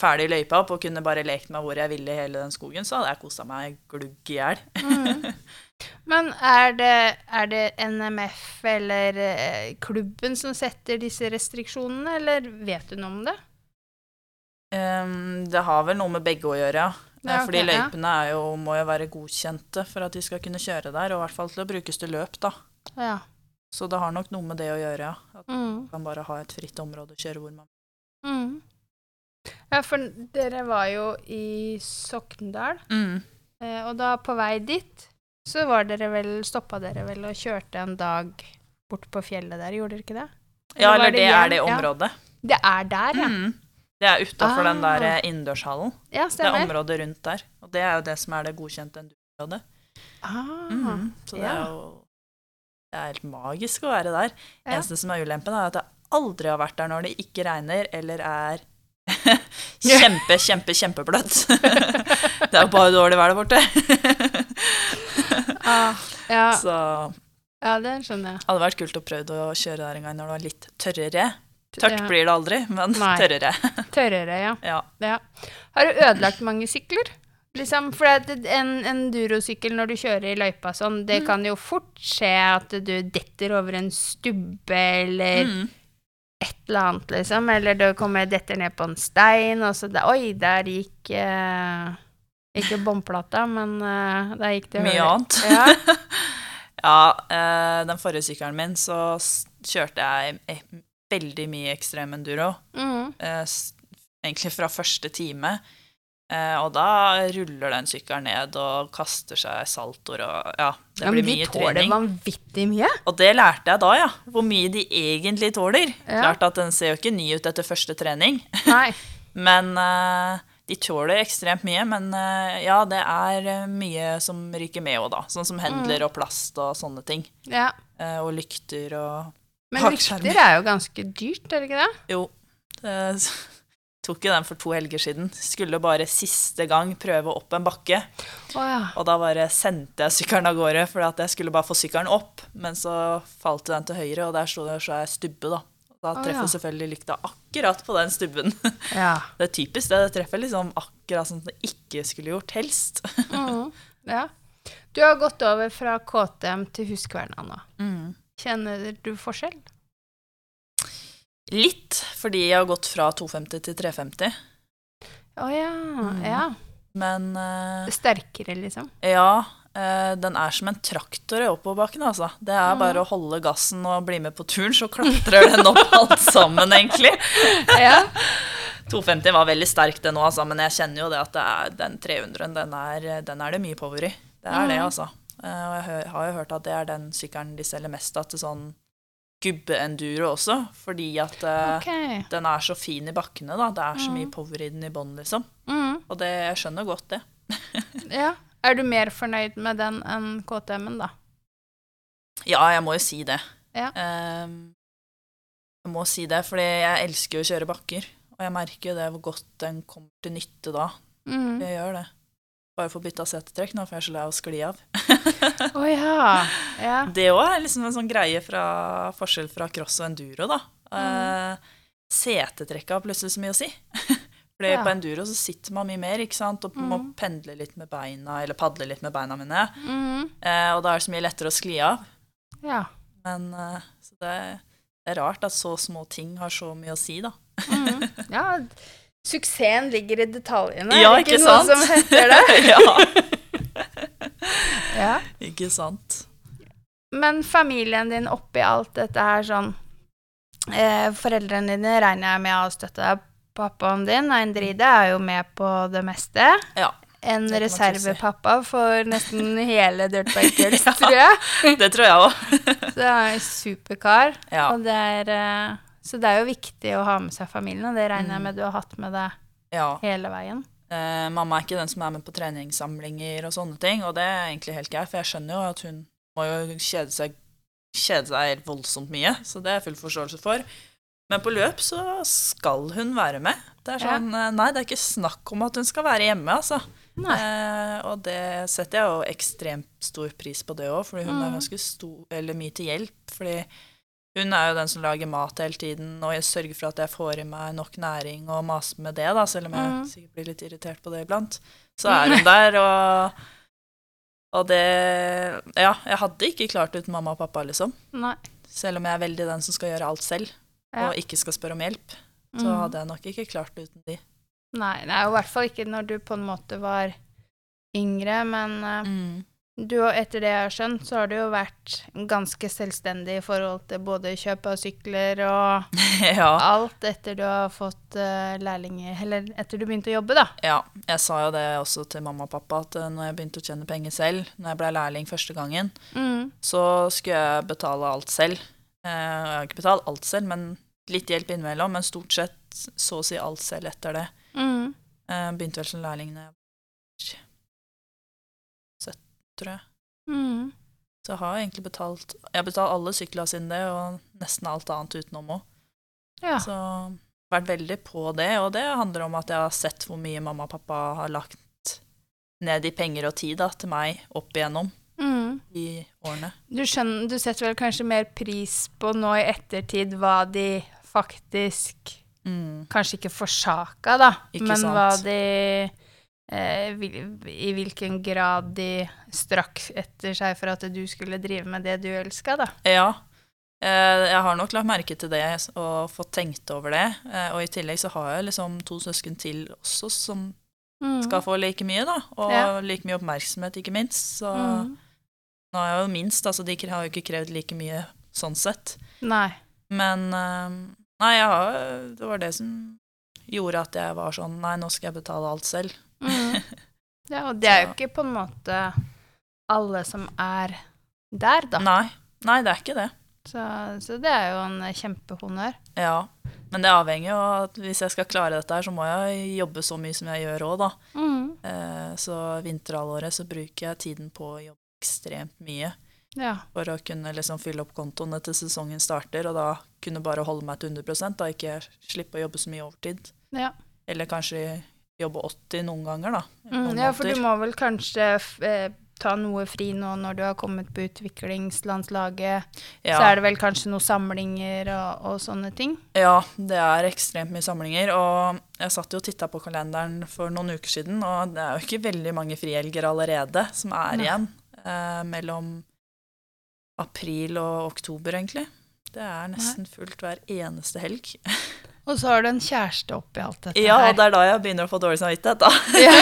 ferdig løypa opp, og kunne bare lekt meg hvor jeg ville i hele den skogen, så hadde jeg kosa meg glugg i hjel. Mm. Men er det, er det NMF eller eh, klubben som setter disse restriksjonene, eller vet du noe om det? Um, det har vel noe med begge å gjøre, ja. Ja, okay, Fordi løypene er jo, må jo være godkjente for at de skal kunne kjøre der, og i hvert fall til å brukes til løp, da. Ja. Så det har nok noe med det å gjøre, ja. At Mm. man kan bare ha et fritt område og kjøre hvor man Mm. Ja, for dere var jo i Sokndal, mm. eh, og da på vei dit, så var dere vel, stoppa dere vel og kjørte en dag bort på fjellet der, gjorde dere ikke det? Ja, eller det det, er det Ja. området. Det er der, ja. Mm. Det er utafor den Ah. der eh, innendørshallen. Ja, Det er området rundt der. Og det er jo det som er det godkjente enduro-området. Ah, Mhm. Så det ja. er jo Det er helt magisk å være der. Ja. Eneste som er ulempen, er at jeg aldri har vært der når det ikke regner eller er kjempe, kjempe, kjempebløtt. det er jo bare dårlig vær der borte. Ah, ja. Så ja, det skjønner jeg. hadde vært kult å prøve å kjøre der en gang når det var litt tørrere. Tørt blir det aldri, men Nei. tørrere. Tørrere, ja. Ja. ja. Har du ødelagt mange sykler? Liksom, for en en endurosykkel når du kjører i løypa sånn, det kan jo fort skje at du detter over en stubbe eller Mm. et eller annet, liksom. Eller du kommer detter ned på en stein, og så det, Oi, der gikk eh, Ikke båndplata, men eh, der gikk det Mye annet. Ja. Ja, eh, den forrige sykkelen min så kjørte jeg veldig mye ekstrem enduro. Mm. eh, egentlig fra første time. Eh, og da ruller den sykkelen ned og kaster seg saltoer og ja, det Ja, blir men de tåler vanvittig mye. Og det lærte jeg da, ja. Hvor mye de egentlig tåler. Ja. Klart at den ser jo ikke ny ut etter første trening, Nei. men eh, de tåler ekstremt mye. Men ja, det er mye som ryker med òg, da. Sånn som Mm. hendler og plast og sånne ting. Ja. Og lykter og Men rykter er jo ganske dyrt, er det ikke det? Jo, det tok jo den for to helger siden. Skulle bare siste gang prøve opp en bakke. Oh, ja. Og da bare sendte jeg sykkelen av gårde, for jeg skulle bare få sykkelen opp. Men så falt den til høyre, og der sto det så ei stubbe, da. Da treffer oh, ja. selvfølgelig lykta akkurat på den stubben. ja. Det er typisk det. Det treffer liksom akkurat som det ikke skulle gjort, helst. Mm. ja. Du har gått over fra KTM til Huskverna nå. Mm. Kjenner du forskjell? Litt, fordi jeg har gått fra 250 til 350. Å ja. Mm. ja. Men uh, Sterkere, liksom. Ja, Uh, den er som en traktor i oppoverbakken, altså. Det er Mm. bare å holde gassen og bli med på turen, så klatrer den opp alt sammen, egentlig. Ja. 250 var veldig sterk det nå, altså, men jeg kjenner jo det at det er, den 300-en, den, er- den er det mye power i. Det er det, Mm. altså. Eh, og jeg har jo hørt at det er den sykkelen de selger mest av til sånn gubbe-enduro også, fordi at okay. Den er så fin i bakkene, da. Det er så Mm. mye power i den i bånn, liksom. Mm. Og det, jeg skjønner godt det. Ja. Er du mer fornøyd med den enn KTM-en, da? Ja, jeg må jo si det. Ja. Ehm, jeg må si det, fordi jeg elsker jo å kjøre bakker. Og jeg merker jo det hvor godt den kommer til nytte da. Mm. Jeg gjør det. Bare få bytta setetrekk nå, for jeg er så lei av å skli av. Å ja. ja. Det òg er liksom en sånn greie fra forskjell fra cross og enduro, da. Uh, setetrekket har plutselig så mye å si. for Ja. på enduro så sitter man mye mer, ikke sant, og må Mm. pendle litt med beina, eller padle litt med beina mine. Mm. Uh, og da er det så mye lettere å skli av. Ja. Men uh, så det, det er rart at så små ting har så mye å si, da. Mm. ja. Suksessen ligger i detaljene. Ja, er det ikke ikke noe som heter det? ja, Ja. ikke sant. Men familien din oppi alt dette her sånn eh, Foreldrene dine regner jeg med å støtte deg. Pappaen din, Eindride, er jo med på det meste. Ja, En trygt si. reservepappa for nesten hele Dirtbag Girls, tror jeg. det tror jeg òg. Så det er en superkar. Ja. Og det er, eh, så det er jo viktig å ha med seg familien, og det regner jeg Mm. med du har hatt med deg ja. hele veien. Eh, mamma er ikke den som er med på treningssamlinger og sånne ting, og det er egentlig helt greit, for jeg skjønner jo at hun må jo kjede seg, kjede seg helt voldsomt mye, så det er full forståelse for. Men på løp så skal hun være med. Det er sånn, ja. Nei, det er ikke snakk om at hun skal være hjemme, altså. Eh, og det setter jeg jo ekstremt stor pris på det òg, fordi hun er Mm. ganske stor, eller mye til hjelp. Fordi hun er jo den som lager mat hele tiden, og jeg sørger for at jeg får i meg nok næring og maser med det, da, selv om jeg Mm. sikkert blir litt irritert på det iblant. Så er hun der, og, og det Ja, jeg hadde ikke klart uten mamma og pappa, liksom. Nei. Selv om jeg er veldig den som skal gjøre alt selv, Ja. og ikke skal spørre om hjelp. Så Mm. hadde jeg nok ikke klart uten de. Nei, nei, i hvert fall ikke når du på en måte var yngre, men eh, Mm. Du, etter det jeg har skjønt, så har du jo vært ganske selvstendig i forhold til både kjøp av sykler og ja. alt etter du har fått uh, lærlinger Eller etter du begynte å jobbe, da. Ja, jeg sa jo det også til mamma og pappa, at eh, når jeg begynte å tjene penger selv, når jeg ble lærling første gangen, Mm. så skulle jeg betale alt selv. Eh, Jeg har ikke betalt alt selv, men litt hjelp innimellom, men stort sett så å si alt selv etter det. Mm. Begynte vel som lærling da jeg tror jeg. Mm. Så jeg har egentlig betalt Jeg har betalt alle sykler sine det, og nesten alt annet utenom òg. Ja. Så vært veldig på det, og det handler om at jeg har sett hvor mye mamma og pappa har lagt ned i penger og tid da, til meg opp igjennom Mm. i årene. Du, skjønner, du setter vel kanskje mer pris på nå i ettertid hva de faktisk Mm. Kanskje ikke forsaka, da, Ikke men sant. hva de I hvilken grad de strakk etter seg for at du skulle drive med det du elska, da. Ja. Eh, Jeg har nok lagt merke til det og fått tenkt over det. Eh, Og i tillegg så har jeg liksom to søsken til også som Mm. skal få like mye, da. Og Ja. like mye oppmerksomhet, ikke minst. Så Mm. nå er jeg jo minst, altså de har jo ikke krevd like mye sånn sett. Nei. Men eh, nei, jeg har, det var det som gjorde at jeg var sånn Nei, nå skal jeg betale alt selv. Mm. Ja, og det er jo ikke på en måte alle som er der, da. Nei, nei, det er ikke det. Så, så det er jo en kjempehonnør. Ja. Men det avhenger jo av at hvis jeg skal klare dette her, så må jeg jobbe så mye som jeg gjør òg, da. Mm. Eh, Så vinterhalvåret så bruker jeg tiden på å jobbe ekstremt mye Ja. for å kunne liksom fylle opp kontoene til sesongen starter, og da kunne bare holde meg til 100 da ikke slippe å jobbe så mye overtid. Ja. Eller kanskje jobbe 80 noen ganger, da. Mm, noen ja, for du må vel kanskje eh, ta noe fri nå når du har kommet på utviklingslandslaget. ja. Så er det vel kanskje noen samlinger og, og sånne ting. Ja, det er ekstremt mye samlinger. Og jeg satt jo og titta på kalenderen for noen uker siden, og det er jo ikke veldig mange frihelger allerede som er igjen. Eh, mellom april og oktober, egentlig. Det er nesten fullt hver eneste helg. Og så har du en kjæreste oppi alt dette Ja, her. og det er da jeg begynner å få dårlig samvittighet, da. Ja.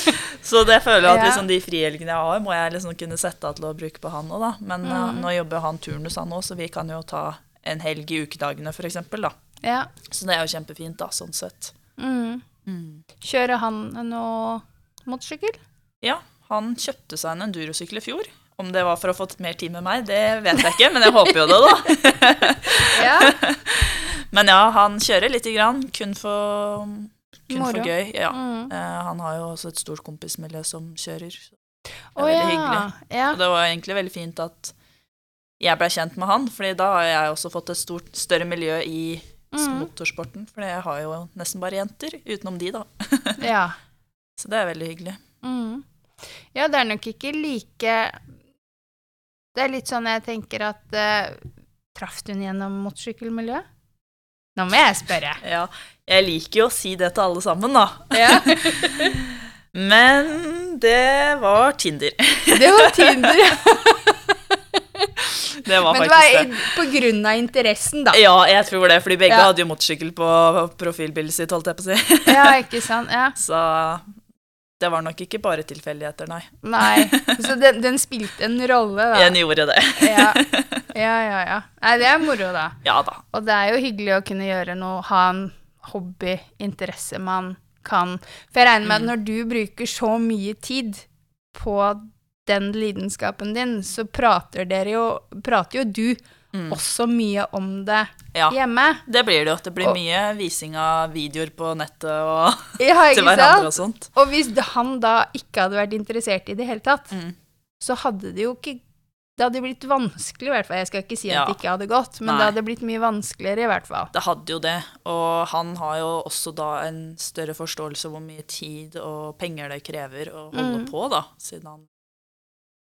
Så det føler jeg at liksom, de frihelgene jeg har, må jeg liksom kunne sette av til å bruke på han òg, da. Men mm. uh, nå jobber han turnus, han òg, så vi kan jo ta en helg i ukedagene, eksempel, da. ja. Så det er jo kjempefint, da, sånn sett. Mm. Mm. Kjører han noe motorsykkel? Ja, han kjøpte seg en endurosykkel i fjor. Om det var for å få mer tid med meg, det vet jeg ikke, men jeg håper jo det, da. Ja. Men ja, han kjører lite grann, kun for, kun Moro. for gøy. Ja. Mm. Eh, han har jo også et stort kompismiljø som kjører. Det er oh, veldig ja. hyggelig. Ja. Og det var egentlig veldig fint at jeg ble kjent med han, fordi da har jeg også fått et stort, større miljø i Mm. motorsporten. For jeg har jo nesten bare jenter, utenom de, da. ja. Så det er veldig hyggelig. Mm. Ja, det er nok ikke like Det er litt sånn jeg tenker at uh, Traff den gjennom motorsykkelmiljøet? Nå må jeg spørre. Ja, jeg liker jo å si det til alle sammen, da. Ja. Men det var Tinder. Det var Tinder. ja. Det var Men det var det. på grunn av interessen, da. Ja, jeg tror det, fordi begge Ja. hadde jo motorsykkel på profilbildet sitt, holdt jeg på å si. Ja, ikke sant? Ja. Så det var nok ikke bare tilfeldigheter, nei. Nei. Så den, den spilte en rolle, da. Den gjorde det. Ja. ja, ja, ja. Nei, det er moro, da. Ja da. Og det er jo hyggelig å kunne gjøre noe, ha en hobby, interesse man kan For jeg regner med Mm. at når du bruker så mye tid på den lidenskapen din, så prater jo Prater jo du Mm. også mye om det Ja, hjemme. det blir det jo. Det blir Og- mye vising av videoer på nettet og Ja, til hverandre og sånt. Og hvis han da ikke hadde vært interessert i det hele tatt, Mm. så hadde det jo ikke Det hadde blitt vanskelig, i hvert fall. Jeg skal ikke si at Ja. det ikke hadde gått, men Nei. det hadde blitt mye vanskeligere, i hvert fall. Det hadde jo det, og han har jo også da en større forståelse av hvor mye tid og penger det krever å holde Mm. på, da, siden han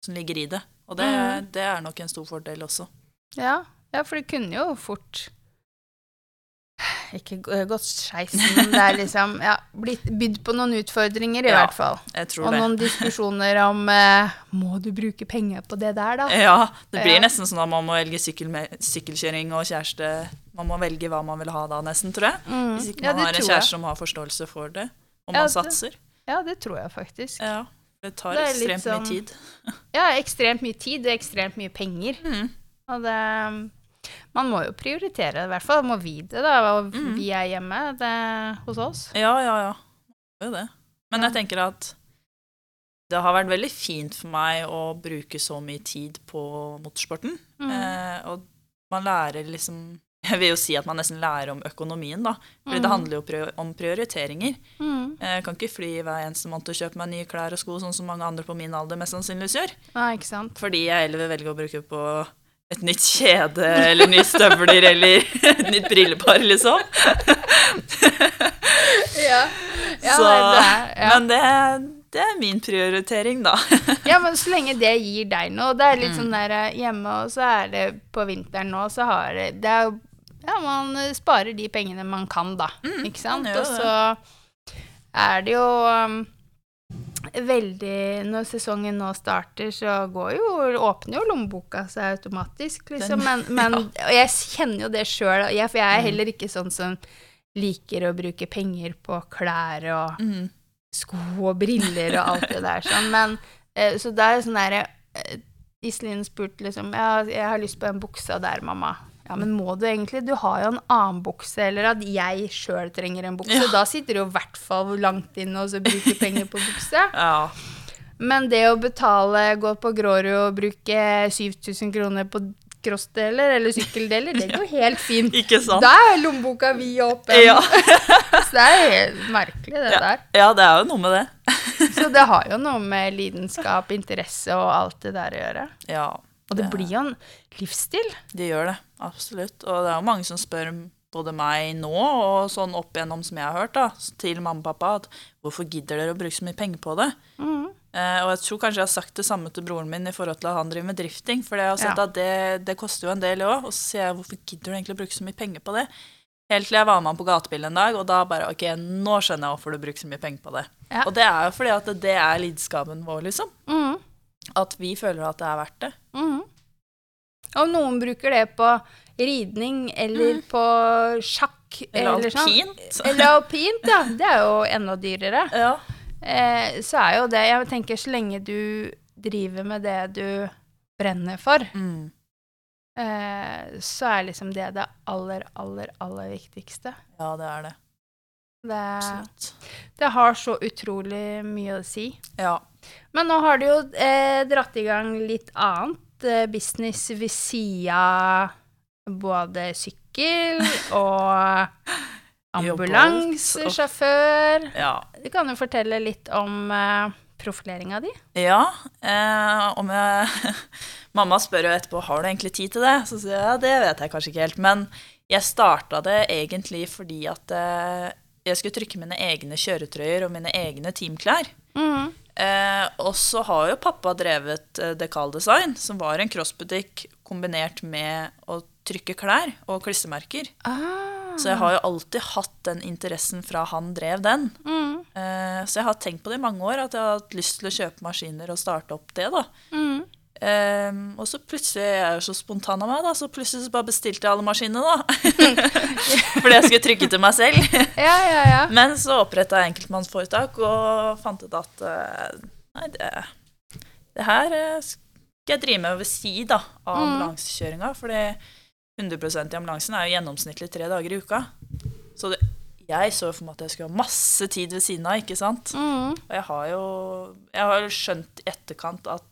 som ligger i det. Og det, Mm. det er nok en stor fordel også. Ja, ja, for det kunne jo fort Ikke gått skeis, men det er liksom ja, blitt bydd på noen utfordringer, i Ja, hvert fall. Og det. noen diskusjoner om eh, Må du bruke penger på det der, da? Ja, det blir Ja. nesten sånn at man må velge sykkel med, sykkelkjøring og kjæreste. Man må velge hva man vil ha da, nesten, tror jeg. Mm. Hvis ikke man har en jeg. kjæreste som har forståelse for det, og man det- satser. Ja, det tror jeg faktisk. Ja, det tar Det ekstremt sånn- mye tid. Ja, ekstremt mye tid og ekstremt mye penger. Mm. Og det Man må jo prioritere i hvert fall. Må vi det, da. Og Mm. vi er hjemme det, hos oss. Ja, ja, ja. Det er jo det. Men Ja. jeg tenker at det har vært veldig fint for meg å bruke så mye tid på motorsporten. Mm. Eh, og man lærer liksom Jeg vil jo si at man nesten lærer om økonomien, da. Fordi det handler jo om prioriteringer. Mm. Jeg kan ikke fly hver eneste måned og kjøpe meg nye klær og sko, sånn som mange andre på min alder mest sannsynligvis gjør. Ja, ikke sant? Fordi jeg heller vil velge å bruke på et nytt kjede eller nye støvler eller et nytt brillepar, liksom. Ja, ja, Så, det er, ja. Men det, det er min prioritering, da. ja, men så lenge det gir deg noe Det er litt Mm. sånn der eh, hjemme, og så er det på vinteren nå, så har det Det er Ja, man eh, sparer de pengene man kan, da. ikke sant? Og så er det jo um, veldig Når sesongen nå starter, så går jo åpner jo lommeboka seg automatisk, liksom. Men, men Og jeg kjenner jo det sjøl, jeg, for jeg er Mm. heller ikke sånn som liker å bruke penger på klær og Mm. sko og briller og alt det der sånn, men eh, Så det er sånn derre eh, Iselin spurte liksom ja, 'Jeg har lyst på den buksa der, mamma'. Ja, men må du egentlig? Du har jo en annen bukse, eller at jeg sjøl trenger en bukse. Ja. Da sitter du i hvert fall langt inne og så bruker penger på bukse. Ja. Men det å betale, gå på Grorud og bruke 7000 kroner på crossdeler eller sykkeldeler, det går helt fint. Ikke sant? Da er lommeboka vid åpen. Ja. Så det er helt merkelig, det Ja. der. ja, det er jo noe med det. Så det har jo noe med lidenskap, interesse og alt det der å gjøre. Ja. Og det blir jo en livsstil. Det gjør det, absolutt. Og det er jo mange som spør både meg nå og sånn opp igjennom som jeg har hørt, da, til mamma og pappa, at hvorfor gidder dere å bruke så mye penger på det? Mm. Eh, og jeg tror kanskje jeg har sagt det samme til broren min i forhold til at han driver med drifting, for jeg har sett Ja. at det, det koster jo en del òg. Og så sier jeg hvorfor gidder du egentlig å bruke så mye penger på det? Helt til jeg var med han på gatebil en dag, og da bare ok, nå skjønner jeg hvorfor du bruker så mye penger på det. Ja. Og det er jo fordi at det er lidenskapen vår, liksom. Mm. At vi føler at det er verdt det. Mhm. Og noen bruker det på ridning eller på sjakk. Mm. Eller sånn. alpint. Eller alpint, ja. Det er jo enda dyrere. Ja. Eh, så er jo det Jeg tenker så lenge du driver med det du brenner for, Mm. eh, så er liksom det det aller, aller, aller viktigste. ja, det er det. Det, det har så utrolig mye å si. Ja. Men nå har du jo eh, dratt i gang litt annet business ved sida både sykkel og ambulansesjåfør. ja. Du kan jo fortelle litt om eh, profileringa di. Ja, eh, om jeg Mamma spør jo etterpå har du egentlig tid til det. Så sier jeg ja, det vet jeg kanskje ikke helt. Men jeg starta det egentlig fordi at eh, jeg skulle trykke mine egne kjøretrøyer og mine egne teamklær. Mhm. Eh, og så har jo pappa drevet eh, Decal Design, som var en crossbutikk kombinert med å trykke klær og klistremerker. Ah. Så jeg har jo alltid hatt den interessen fra han drev den. Mm. Eh, så jeg har tenkt på det i mange år, at jeg har hatt lyst til å kjøpe maskiner og starte opp det. da. Mhm. Eh, og så plutselig, jeg er jo så spontan av meg, da, så plutselig så bare bestilte jeg alle maskinene, da. Fordi jeg skulle trykke til meg selv. Ja, ja, ja. Men så oppretta jeg enkeltmannsforetak og fant ut at uh, nei, det, det her eh, skal jeg drive med ved siden av av Mm. ambulansekjøringa. fordi 100% i ambulansen er jo gjennomsnittlig tre dager i uka. Så det, jeg så for meg at jeg skulle ha masse tid ved siden av. ikke sant? Mm. Og jeg har jo jeg har skjønt i etterkant at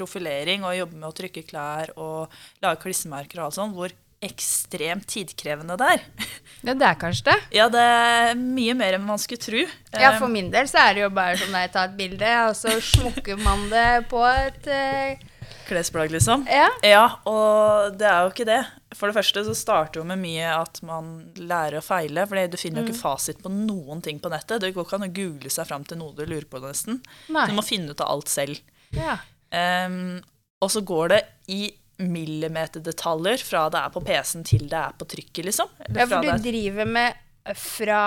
profilering og jobbe med å trykke klær og lage klissemerker og alt sånt, hvor ekstremt tidkrevende det er. Ja, det er kanskje det. Ja, det er mye mer enn man skulle tro. Ja, Eh, for min del så er det jo bare sånn at jeg tar et bilde, og så smukker man det på et eh, Klesplagg, liksom. Ja. Ja, og det er jo ikke det. For det første så starter jo med mye at man lærer å feile, for du finner jo ikke fasit på noen ting på nettet. Det går ikke an å google seg fram til noe du lurer på, nesten. Nei. Du må finne ut av alt selv. Ja. Ehm, og så går det i millimeterdetaljer fra det er på PC-en til det er på trykket, liksom. Eller ja, for du er- driver med fra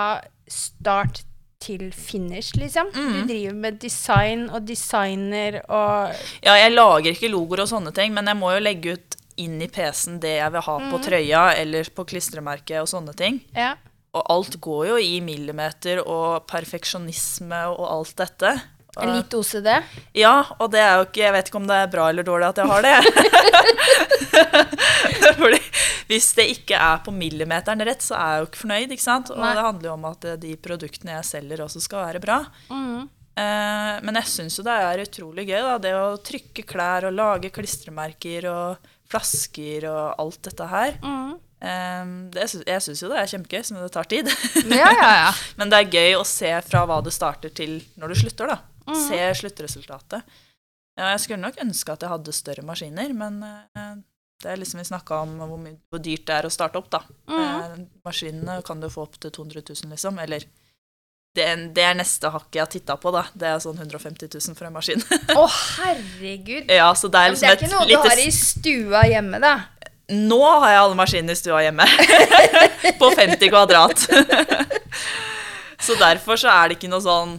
start til finish, liksom. Mm. Du driver med design og designer og Ja, jeg lager ikke logoer og sånne ting, men jeg må jo legge ut inn i PC-en det jeg vil ha på trøya eller på klistremerket og sånne ting. Ja. Og alt går jo i millimeter og perfeksjonisme og alt dette. Og- Litt OCD. Ja, og det er jo ikke Jeg vet ikke om det er bra eller dårlig at jeg har det. Fordi hvis det ikke er på millimeteren rett, så er jeg jo ikke fornøyd. ikke sant? Og Nei. det handler jo om at eh, de produktene jeg selger, også skal være bra. Mm. Eh, men jeg syns jo det er utrolig gøy, da, det å trykke klær og lage klistremerker og flasker og alt dette her. Mhm. Ehm, det, jeg syns jo det er kjempegøy, men det tar tid. Ja, ja, ja. Men det er gøy å se fra hva du starter til når du slutter, da. Mm. Se sluttresultatet. Ja, jeg skulle nok ønske at jeg hadde større maskiner, men eh, det er liksom vi snakka om hvor, mye- hvor dyrt det er å starte opp, da. Mm. Maskinene kan du få opp til 200 000, liksom. Eller det, er- det er neste hakket jeg har titta på, da. Det er sånn 150 000 for en maskin. Å, herregud. ja, så det er liksom det er ikke noe et du har i stua hjemme, da? Nå har jeg alle maskinene i stua hjemme. på 50 kvadrat. så derfor så er det ikke noe sånn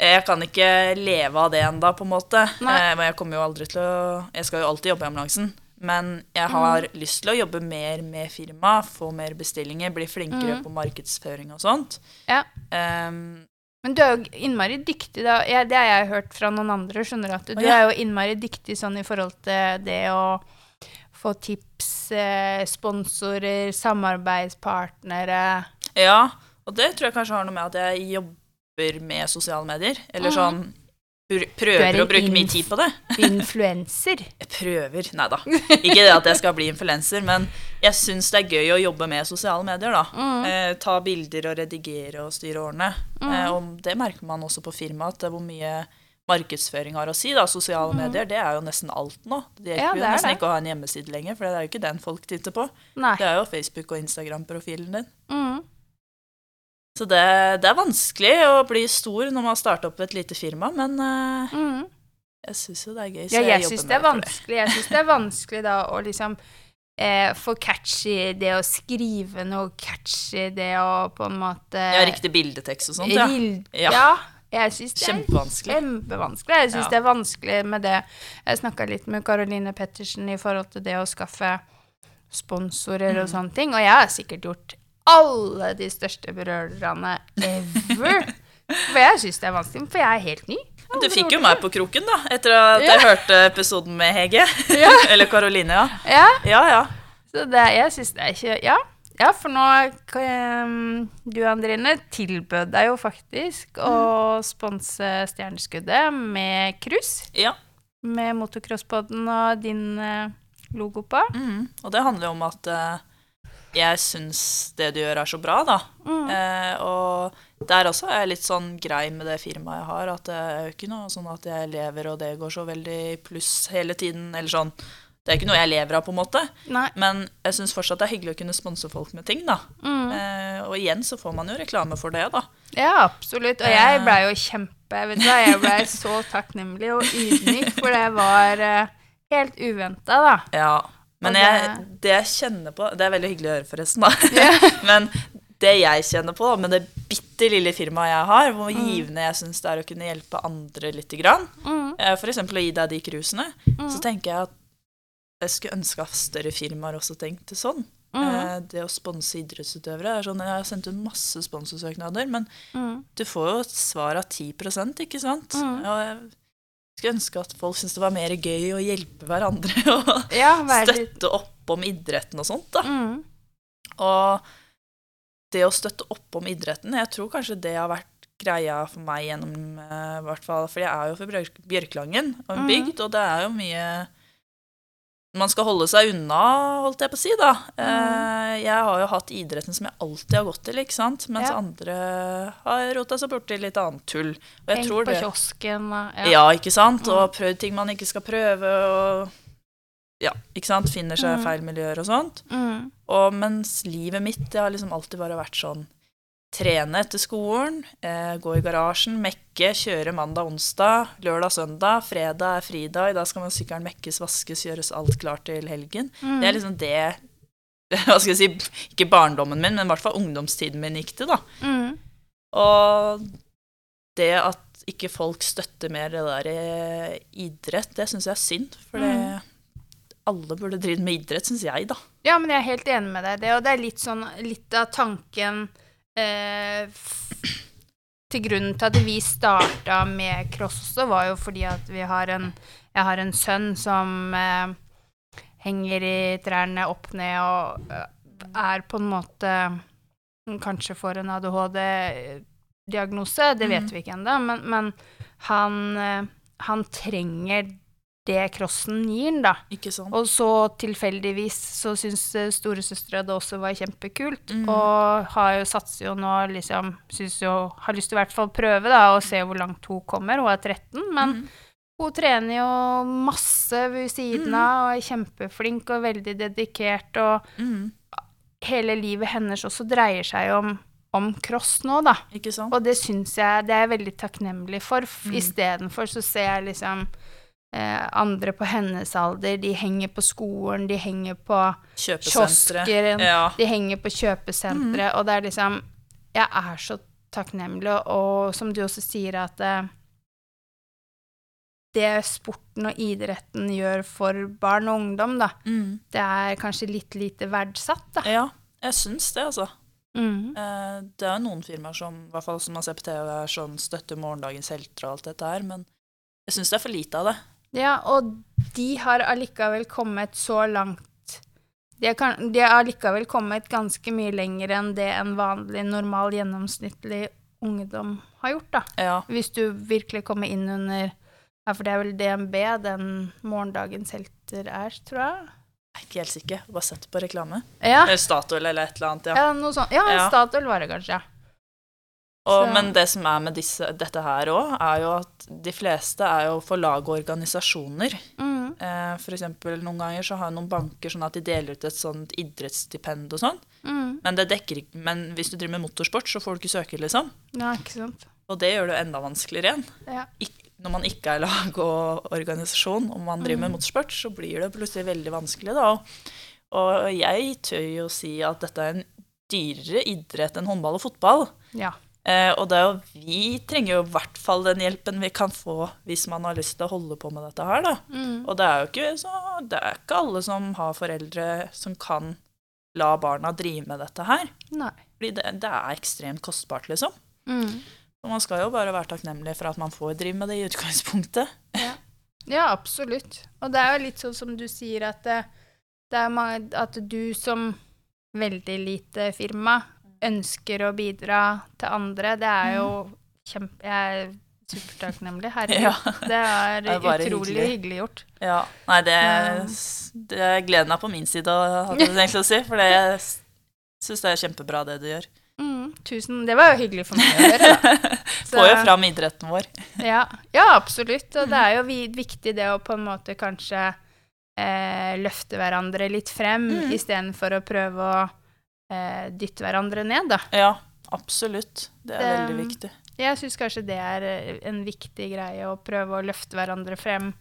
Jeg kan ikke leve av det enda, på en måte. Eh, men jeg kommer jo aldri til å Jeg skal jo alltid jobbe i ambulansen. Men jeg har lyst til å jobbe mer med firma, få mer bestillinger, bli flinkere mm. på markedsføring og sånt. Ja. Um, Men du er jo innmari dyktig, da. Ja, det har jeg hørt fra noen andre, skjønner. At du du er jo innmari dyktig sånn i forhold til det å få tips, eh, sponsorer, samarbeidspartnere. ja, og det tror jeg kanskje har noe med at jeg jobber med sosiale medier. Eller sånn er Prøver å bruke mye tid på det. Influenser. Jeg prøver. Nei da. Ikke det at jeg skal bli influenser, men jeg syns det er gøy å jobbe med sosiale medier. da. Mm. Eh, ta bilder og redigere og styre årene. Eh, og det merker man også på firmaet, hvor mye markedsføring har å si. da. Sosiale medier det er jo nesten alt nå. Det hjelper Mm. Ja, det jo nesten det. ikke å ha en hjemmeside lenger, for det er jo ikke den folk titter på. Nei. Det er jo Facebook- og Instagram-profilen din. Mm. Så det, det er vanskelig å bli stor når man starter opp et lite firma, men eh, Mm. jeg syns jo det er gøy. så Ja, jeg jobber syns det er vanskelig. Jeg syns det er vanskelig da å liksom eh, få catchy det å skrive noe catchy, det å på en måte Ja, riktig bildetekst og sånt, ja. Ja. ja. Jeg syns det er Kjempevanskelig. kjempevanskelig. Jeg syns Ja. det er vanskelig med det. Jeg snakka litt med Caroline Pettersen i forhold til det å skaffe sponsorer Mm. og sånne ting, og jeg har sikkert gjort alle de største berørerne ever. For jeg syns det er vanskelig, for jeg er helt ny. Men Du fikk jo meg på kroken, da, etter at jeg hørte episoden med Hege. Ja. Eller Karoline, ja. Ja, Ja, ja. så det, jeg syns det er ikke Ja. Ja, for nå um, Du, Andrine, tilbød deg jo faktisk å sponse Stjerneskuddet med cruise. ja. Med motocrosspodden og din eh, logo på. Mm. Og det handler jo om at eh, jeg syns det du gjør, er så bra, da. Mm. Eh, og der også er jeg litt sånn grei med det firmaet jeg har. At det er jo ikke noe sånn at jeg lever, og det går så veldig pluss hele tiden. Eller sånn. Det er ikke noe jeg lever av, på en måte. Nei. Men jeg syns fortsatt det er hyggelig å kunne sponse folk med ting, da. Mm. Eh, og igjen så får man jo reklame for det, da. Ja, absolutt. Og jeg blei jo kjempe Vet du hva, jeg blei så takknemlig og ydmyk, for det var eh, helt uventa, da. Ja, men Og jeg, det- det jeg kjenner på Det er veldig hyggelig å høre, forresten, da. men det jeg kjenner på med det bitte lille firmaet jeg har, hvor givende jeg syns det er å kunne hjelpe andre lite grann, Mm. eh, f.eks. å gi deg de cruisene, så tenker jeg at jeg skulle ønske at større firmaer også tenkte sånn. Mm. Eh, Det å sponse idrettsutøvere er sånn, Jeg har sendt ut masse sponsorsøknader, men Mm. du får jo et svar av 10 ikke sant? Mm. Og jeg skulle ønske at folk syntes det var mer gøy å hjelpe hverandre og Ja, støtte opp om idretten og sånt. da. mm. Og det å støtte opp om idretten, jeg tror kanskje det har vært greia for meg gjennom uh, hvert fall, For jeg er jo fra Bjørklangen og en Mhm. bygd, og det er jo mye man skal holde seg unna, holdt jeg på å si, da. Eh, Jeg har jo hatt idretten som jeg alltid har gått til, ikke sant? mens Ja. andre har rota seg borti litt annet tull. Og jeg Hengt tror på det kiosken Ja. ja. ikke sant? Og prøvd ting man ikke skal prøve, og ja, ikke sant? Finner seg Mm. feil miljøer og sånt. Mm. Og mens livet mitt det har liksom alltid bare vært sånn Trene etter skolen, eh, gå i garasjen, mekke, kjøre mandag-onsdag, lørdag-søndag, fredag er fridag, da skal man sykkelen mekkes, vaskes, gjøres alt klart til helgen. Mm. Det er liksom det Hva skal jeg si Ikke barndommen min, men i hvert fall ungdomstiden min gikk til, da. Mm. Og det at ikke folk støtter mer det der eh, idrett, det syns jeg er synd. For det, Mm. alle burde drive med idrett, syns jeg, da. Ja, men jeg er helt enig med deg. Det, og det er litt sånn litt av tanken eh, til grunnen til at vi starta med cross også, var jo fordi at vi har en Jeg har en sønn som eh, henger i trærne opp ned og eh, er på en måte Kanskje får en ADHD-diagnose, det vet mm. vi ikke ennå, men, men han, eh, han trenger det crossen gir, da. Ikke sant? Og så tilfeldigvis så syns eh, storesøstera det også var kjempekult, mm. og har jo satser jo nå liksom Syns jo Har lyst til i hvert fall prøve, da, og se hvor langt hun kommer. Hun er 13, men mm. hun trener jo masse ved siden av og er kjempeflink og veldig dedikert, og mm. hele livet hennes også dreier seg om, om cross nå, da. Ikke sant? Og det syns jeg det er jeg veldig takknemlig for. Mm. Istedenfor så ser jeg liksom eh, andre på hennes alder, de henger på skolen, de henger på kiosken, Ja. de henger på kjøpesentre, og det er liksom Jeg er så takknemlig, og, og som du også sier, at eh, det sporten og idretten gjør for barn og ungdom, da, mm. det er kanskje litt lite verdsatt, da. ja, jeg syns det, altså. Mm. Eh, Det er jo noen firmaer som, i hvert fall som man ser på TV, er sånn støtter morgendagens helter og alt dette her, men jeg syns det er for lite av det. Ja, og de har allikevel kommet så langt De har, kan, de har allikevel kommet ganske mye lenger enn det en vanlig, normal, gjennomsnittlig ungdom har gjort, da. Ja, Hvis du virkelig kommer inn under Ja, for det er vel DNB den morgendagens helter er, tror jeg. jeg er ikke helt sikker. Bare sett på reklame. Ja, Statoil eller et eller annet, ja. ja noe sånt. Ja, Ja. Statoil var det kanskje. Og, men det som er med disse, dette her òg, er jo at de fleste er jo for lag og organisasjoner. Mm. Eh, eksempel noen ganger så har noen banker sånn at de deler ut et sånt idrettsstipend og sånn. Mm. Men, det dekker ikke, men hvis du driver med motorsport, så får du ikke søke, liksom. Ja, ikke sant. Og det gjør det jo enda vanskeligere igjen. Ja. Når man ikke er lag og organisasjon, og man driver med Mm. motorsport, så blir det plutselig veldig vanskelig, da. Og, og jeg tør jo si at dette er en dyrere idrett enn håndball og fotball. ja. Eh, og det er jo, vi trenger jo i hvert fall den hjelpen vi kan få hvis man har lyst til å holde på med dette her, da. Mm. Og det er jo ikke, så, det er ikke alle som har foreldre som kan la barna drive med dette her. Nei. Fordi det, det er ekstremt kostbart, liksom. Mm. Og man skal jo bare være takknemlig for at man får drive med det i utgangspunktet. Ja, absolutt. Og det er jo litt sånn som du sier, at det, det er mange, at du som veldig lite firma ønsker å bidra til andre. Det er jo kjempe... Jeg er supertakknemlig. Herregud. Ja. Det er, Det er utrolig hyggelig. hyggelig. gjort. Ja, Nei, det, det det gleden er på min side, hadde jeg tenkt å si. For jeg syns det er kjempebra, det du gjør. Mm, tusen. Det var jo hyggelig for meg å høre. Får jo fram idretten vår. Ja, ja absolutt. Og det er jo viktig det å på en måte kanskje eh, løfte hverandre litt frem, Mm. istedenfor å prøve å eh, dytte hverandre ned, da. Ja, absolutt. Det er Det- veldig viktig. Jeg syns kanskje det er eh, en viktig greie å prøve å løfte hverandre frem.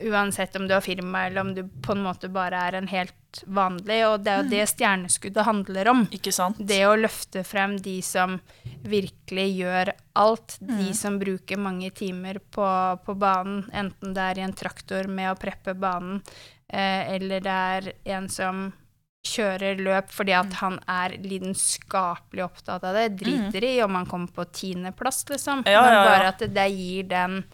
Uansett om du har firma, eller om du på en måte bare er en helt vanlig. Og det er jo det stjerneskuddet handler om. Ikke sant? Det å løfte frem de som virkelig gjør alt. De Mm. som bruker mange timer på, på banen, enten det er i en traktor med å preppe banen, eh, eller det er en som kjører løp fordi at Mm. han er lidenskapelig opptatt av det. Driter i om han kommer på tiendeplass, liksom. Ja, ja, ja, Men bare at det, det gir den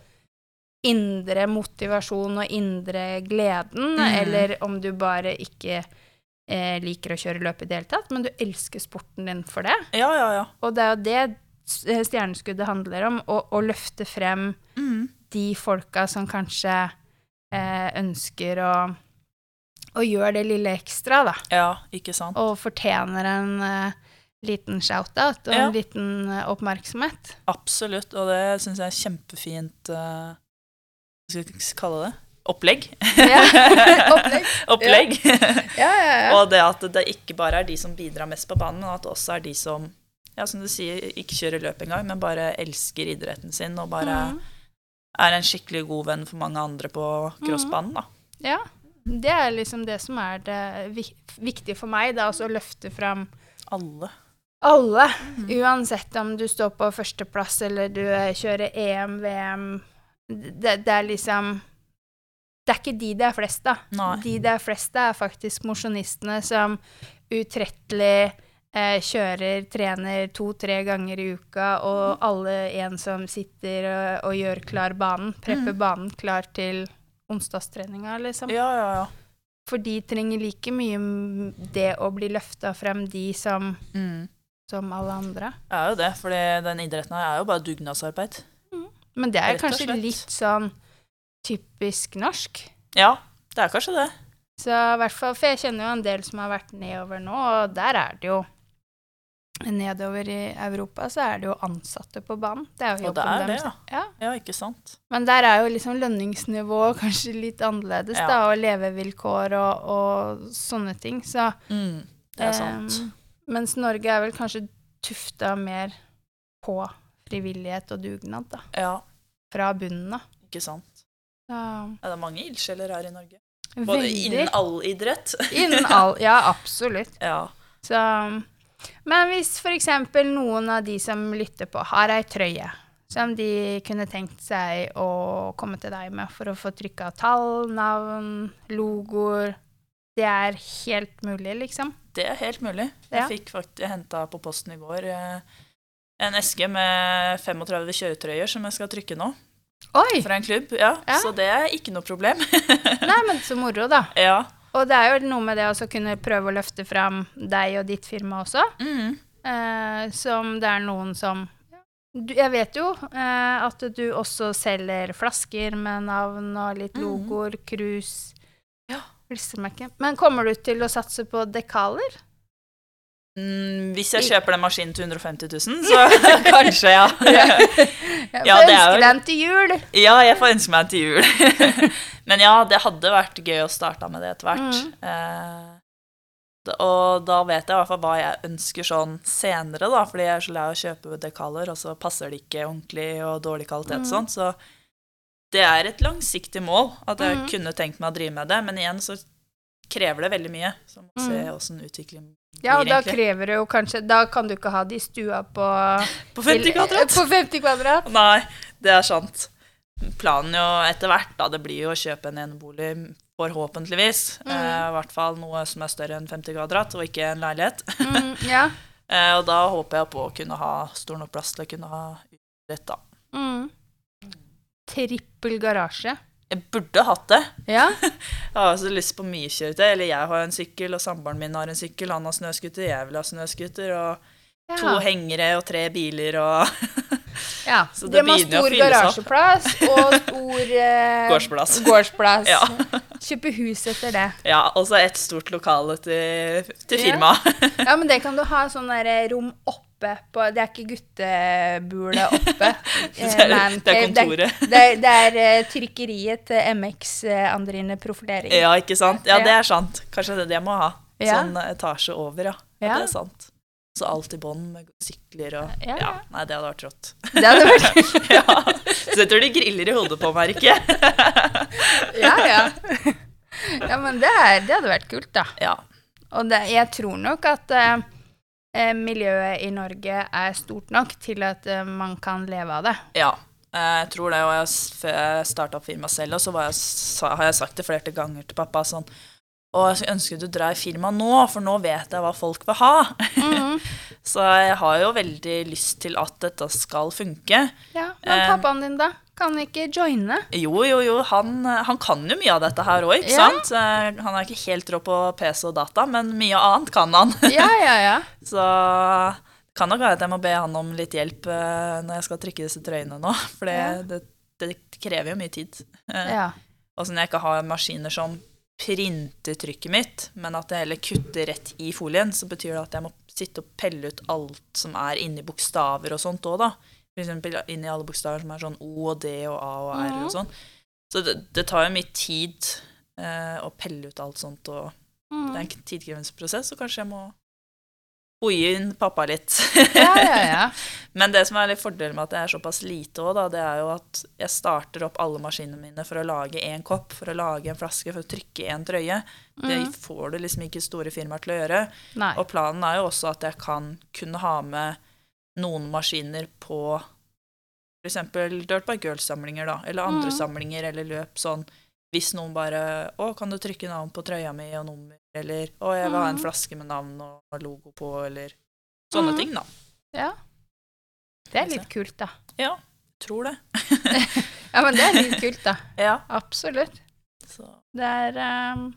indre motivasjon og indre gleden, Mm. eller om du bare ikke eh, liker å kjøre løp i det hele tatt, men du elsker sporten din for det. Ja, ja, ja. Og det er jo det eh, stjerneskuddet handler om, å, å løfte frem Mm. de folka som kanskje eh, ønsker å, å gjør det lille ekstra, da. Ja, ikke sant. Og fortjener en uh, liten shout-out og Ja. en liten uh, oppmerksomhet. Absolutt. Og det syns jeg er kjempefint uh, Hva skal vi kalle det? Opplegg. Ja, opplegg. Opplegg. Ja, ja, ja. Og det at det ikke bare er de som bidrar mest på banen, men at det også er de som ja, som du sier, ikke kjører løp engang, men bare elsker idretten sin og bare mm. er en skikkelig god venn for mange andre på crossbanen. da. Ja, det er liksom det som er det viktige for meg, da, altså å løfte fram Alle. alle, Mhm. uansett om du står på førsteplass eller du eh, kjører EM, VM. Det, det er liksom Det er ikke de det er flest av. De det er flest av, er faktisk mosjonistene som utrettelig eh, kjører, trener to-tre ganger i uka, og alle en som sitter og, og gjør klar banen, prepper mm. banen klar til onsdagstreninga, liksom. Ja, ja, ja. For de trenger like mye det å bli løfta frem, de som, Mm. som alle andre. Det er jo det, for den idretten her er jo bare dugnadsarbeid. Men det er kanskje litt sånn typisk norsk. Ja, det er kanskje det. Så i hvert fall, For jeg kjenner jo en del som har vært nedover nå, og der er det jo Nedover i Europa så er det jo ansatte på banen. Det er jo Og det jobben er det, ja. Ja. Ja, ikke sant? Men der er jo liksom lønningsnivået kanskje litt annerledes, Ja. da, og levevilkår og, og sånne ting. Så Mm, det er sant. Eh, mens Norge er vel kanskje tufta mer på frivillighet og dugnad, da. Ja, Fra bunnen av. ikke sant. Så, Ja, det er mange ildsjeler her i Norge. Både veldig. innen all idrett. Innen all Ja, absolutt. Ja. Så Men hvis eksempel noen av de som lytter på, har ei trøye som de kunne tenkt seg å komme til deg med for å få trykka tall, navn, logoer Det er helt mulig, liksom? Det er helt mulig. Ja. Jeg fikk faktisk, henta på posten i går eh, en eske med 35 kjøretrøyer som jeg skal trykke nå. Oi! Fra en klubb. Ja, Ja. Så det er ikke noe problem. Nei, men så moro, da. ja. Og det er jo noe med det å kunne prøve å løfte fram deg og ditt firma også. Mm. Eh, som det er noen som Jeg vet jo eh, at du også selger flasker med navn og litt Mhm. logoer, krus, Ja. klistremerker. Men kommer du til å satse på dekaler? Mm, hvis jeg kjøper den maskinen til 150 000, så kanskje, ja. Jeg får ønske deg den til jul. Ja, jeg får ønske meg en til jul. Men ja, det hadde vært gøy å starte med det etter hvert. Mm. Eh, og da vet jeg i hvert fall hva jeg ønsker sånn senere, da, fordi jeg er så lei av å kjøpe dekaler, og så passer det ikke ordentlig og dårlig kvalitet Mhm. sånn. Så det er et langsiktig mål at jeg Mhm. kunne tenkt meg å drive med det, men igjen så krever det veldig mye. Så må vi se Mhm. utviklingen blir, Ja, og da egentlig. krever det jo kanskje Da kan du ikke ha det i stua på På 50 kvadrat? På 50 kvadrat. Nei, det er sant. Planen jo etter hvert, da, det blir jo å kjøpe en enebolig, forhåpentligvis. Mm. Eh, I hvert fall noe som er større enn 50 kvadrat, og ikke en leilighet. Mm, ja. Eh, og da håper jeg på å kunne ha stor nok plass til å kunne ha utrett, da. Mm. Trippel garasje. Jeg burde hatt det. Ja. Jeg har så lyst på mye kjøretøy. Eller jeg har en sykkel, og samboeren min har en sykkel, han har snøscooter, jeg vil ha snøscooter, og to hengere og tre biler og ja. Så det det må stor opp. garasjeplass og stor eh, Gårdsplass. gårdsplass. Ja. Kjøpe hus etter det. Ja, og så et stort lokale til, til Ja. firmaet. Ja, men det kan du ha sånn derre rom oppe på Det er ikke guttebule oppe. eh, Det er- man det er kontoret. Det, er- det er eh, trykkeriet til MX eh, Andrine Profilering. Ja, ikke sant? Ja, det er sant. Kanskje det er det jeg må ha. Sånn etasje over, ja. ja. Det er sant. Så alt i bånn med sykler og Ja, ja, ja. Nei, det hadde vært rått. Det hadde vært ja. Så jeg tror de griller i hodet på meg, ikke? Ja, ja. Ja, men det, er, det hadde vært kult, da. ja. Og det, jeg tror nok at eh, miljøet i Norge er stort nok til at eh, man kan leve av det. ja. Eh, Jeg tror det, og jeg, før jeg starta opp firmaet selv, og så var jeg, har jeg sagt det flere ganger til pappa sånn Å, jeg ønsker du drar i firma nå, for nå vet jeg hva folk vil ha. Mhm. Så jeg har jo veldig lyst til at dette skal funke. Ja, Men Eh. pappaen din, da? Kan ikke joine? Jo, jo, jo, han, han kan jo mye av dette her òg, ikke Ja. sant? Eh, Han er ikke helt rå på PC og data, men mye annet kan han. Ja, ja, ja. Så det kan nok være at jeg må be han om litt hjelp eh, når jeg skal trykke disse trøyene nå, for det, Ja. det, det krever jo mye tid. Ja. Og så når jeg ikke har maskiner som printer trykket mitt, men at jeg heller kutter rett i folien, så betyr det at jeg må sitte og pelle ut alt som er inni bokstaver og sånt òg, da. For eksempel i alle bokstaver som er sånn O og D og A og R og sånn. Så det, det tar jo mye tid eh, å pelle ut alt sånt, og det er Mm. en tidkrevende prosess, så kanskje jeg må hoie inn pappa litt. ja, ja, ja. Men det som er litt fordelen med at jeg er såpass lite òg, det er jo at jeg starter opp alle maskinene mine for å lage én kopp, for å lage en flaske, for å trykke en trøye. Det Mhm. får du liksom ikke store firmaer til å gjøre. Nei. Og planen er jo også at jeg kan kunne ha med noen maskiner på f.eks. Dirtbike Girls-samlinger, da, eller andre mm. samlinger eller løp sånn. Hvis noen bare 'Å, kan du trykke navn på trøya mi og nummer?' Eller 'Å, jeg vil ha en Mhm. flaske med navn og logo på', eller sånne mm. ting, da. Ja. Det er litt kult, da. Ja, tror det. Ja, men det er litt kult, da. Ja, Absolutt. så Det er ehm,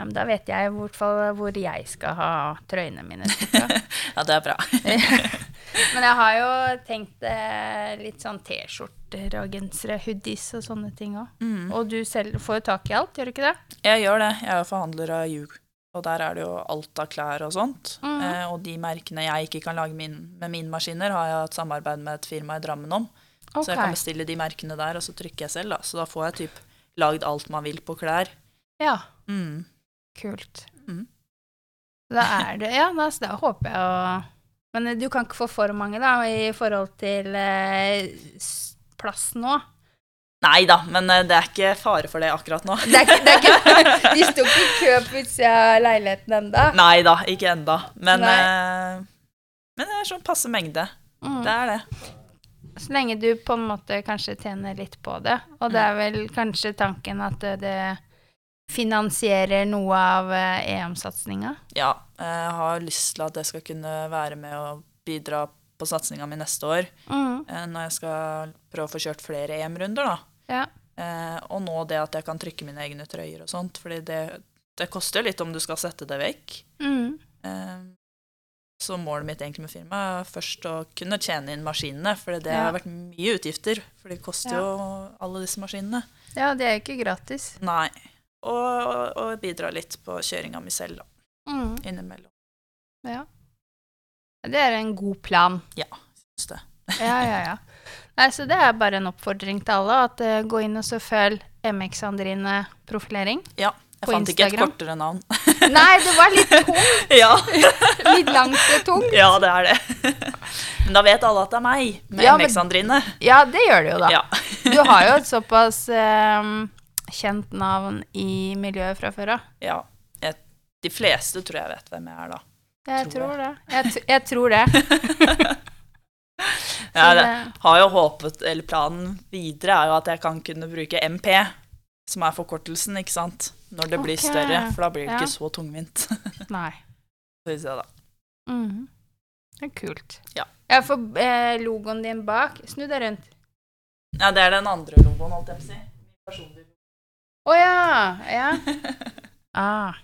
ja, men Da vet jeg i hvert fall hvor jeg skal ha trøyene mine. Ja, det er bra. Men jeg har jo tenkt eh, litt sånn T-skjorter og gensere, hoodies og sånne ting òg. Mm. Og du selv får jo tak i alt, gjør du ikke det? Jeg gjør det. Jeg er jo forhandler av Hugh, og der er det jo alt av klær og sånt. Mm. Eh, og de merkene jeg ikke kan lage min, med mine maskiner, har jeg hatt samarbeid med et firma i Drammen om. Så jeg kan bestille de merkene der, og så trykker jeg selv. da. Så da får jeg typ lagd alt man vil på klær. Ja, Mm. Kult. Mm. Da er det Ja, da, så da håper jeg å Men eh, du kan ikke få for mange, da, i forhold til eh, plass nå? Nei da, men eh, det er ikke fare for det akkurat nå. Det er det er ikke, de sto ikke i kø på utsida av leiligheten enda? Nei da, ikke enda. Men, eh, men det er sånn passe mengde. Mm. Det er det. Så lenge du på en måte kanskje tjener litt på det. Og det er vel kanskje tanken at det, det finansierer noe av eh, EM-satsinga? Ja, jeg har lyst til at jeg skal kunne være med og bidra på satsinga mi neste år. Mm. eh, Når jeg skal prøve å få kjørt flere EM-runder, da. Ja. Eh, og nå det at jeg kan trykke mine egne trøyer og sånt. fordi det, det koster litt om du skal sette det vekk. Mm. Så målet mitt egentlig med firmaet er først å kunne tjene inn maskinene. For det Ja. har vært mye utgifter, for det koster Ja. jo alle disse maskinene. ja, det er jo ikke gratis. Nei. Og, og, bidra litt på kjøringa mi selv, da. Mm. Innimellom. Ja. Det er en god plan. Ja, Synes det. Ja, ja, ja. Nei, så det er bare en oppfordring til alle at uh, gå inn og så følg MX Andrine profilering. Ja. Jeg fant ikke et kortere navn. Nei, det var litt tungt. ja. Litt langt og tungt. ja, det er det. Men da vet alle at det er meg, med Ja, MX-Andrine. Ja, det gjør det jo, da. Ja. Du har jo et såpass eh, kjent navn i miljøet fra før av. ja. Jeg, de fleste tror jeg vet hvem jeg er, da. Jeg Tror tror det. Jeg, jeg tror det. Ja, det har jo håpet, eller Planen videre er jo at jeg kan kunne bruke MP, som er forkortelsen, ikke sant? Når det blir okay. større, for da blir det Ja. ikke så tungvint. Nei. Skal vi se, da. Mhm. Det er kult. Ja. Ja, for eh, logoen din bak Snu deg rundt. Ja, det er den andre logoen, holdt jeg på å si. Min oh, ja! Ja. Ah.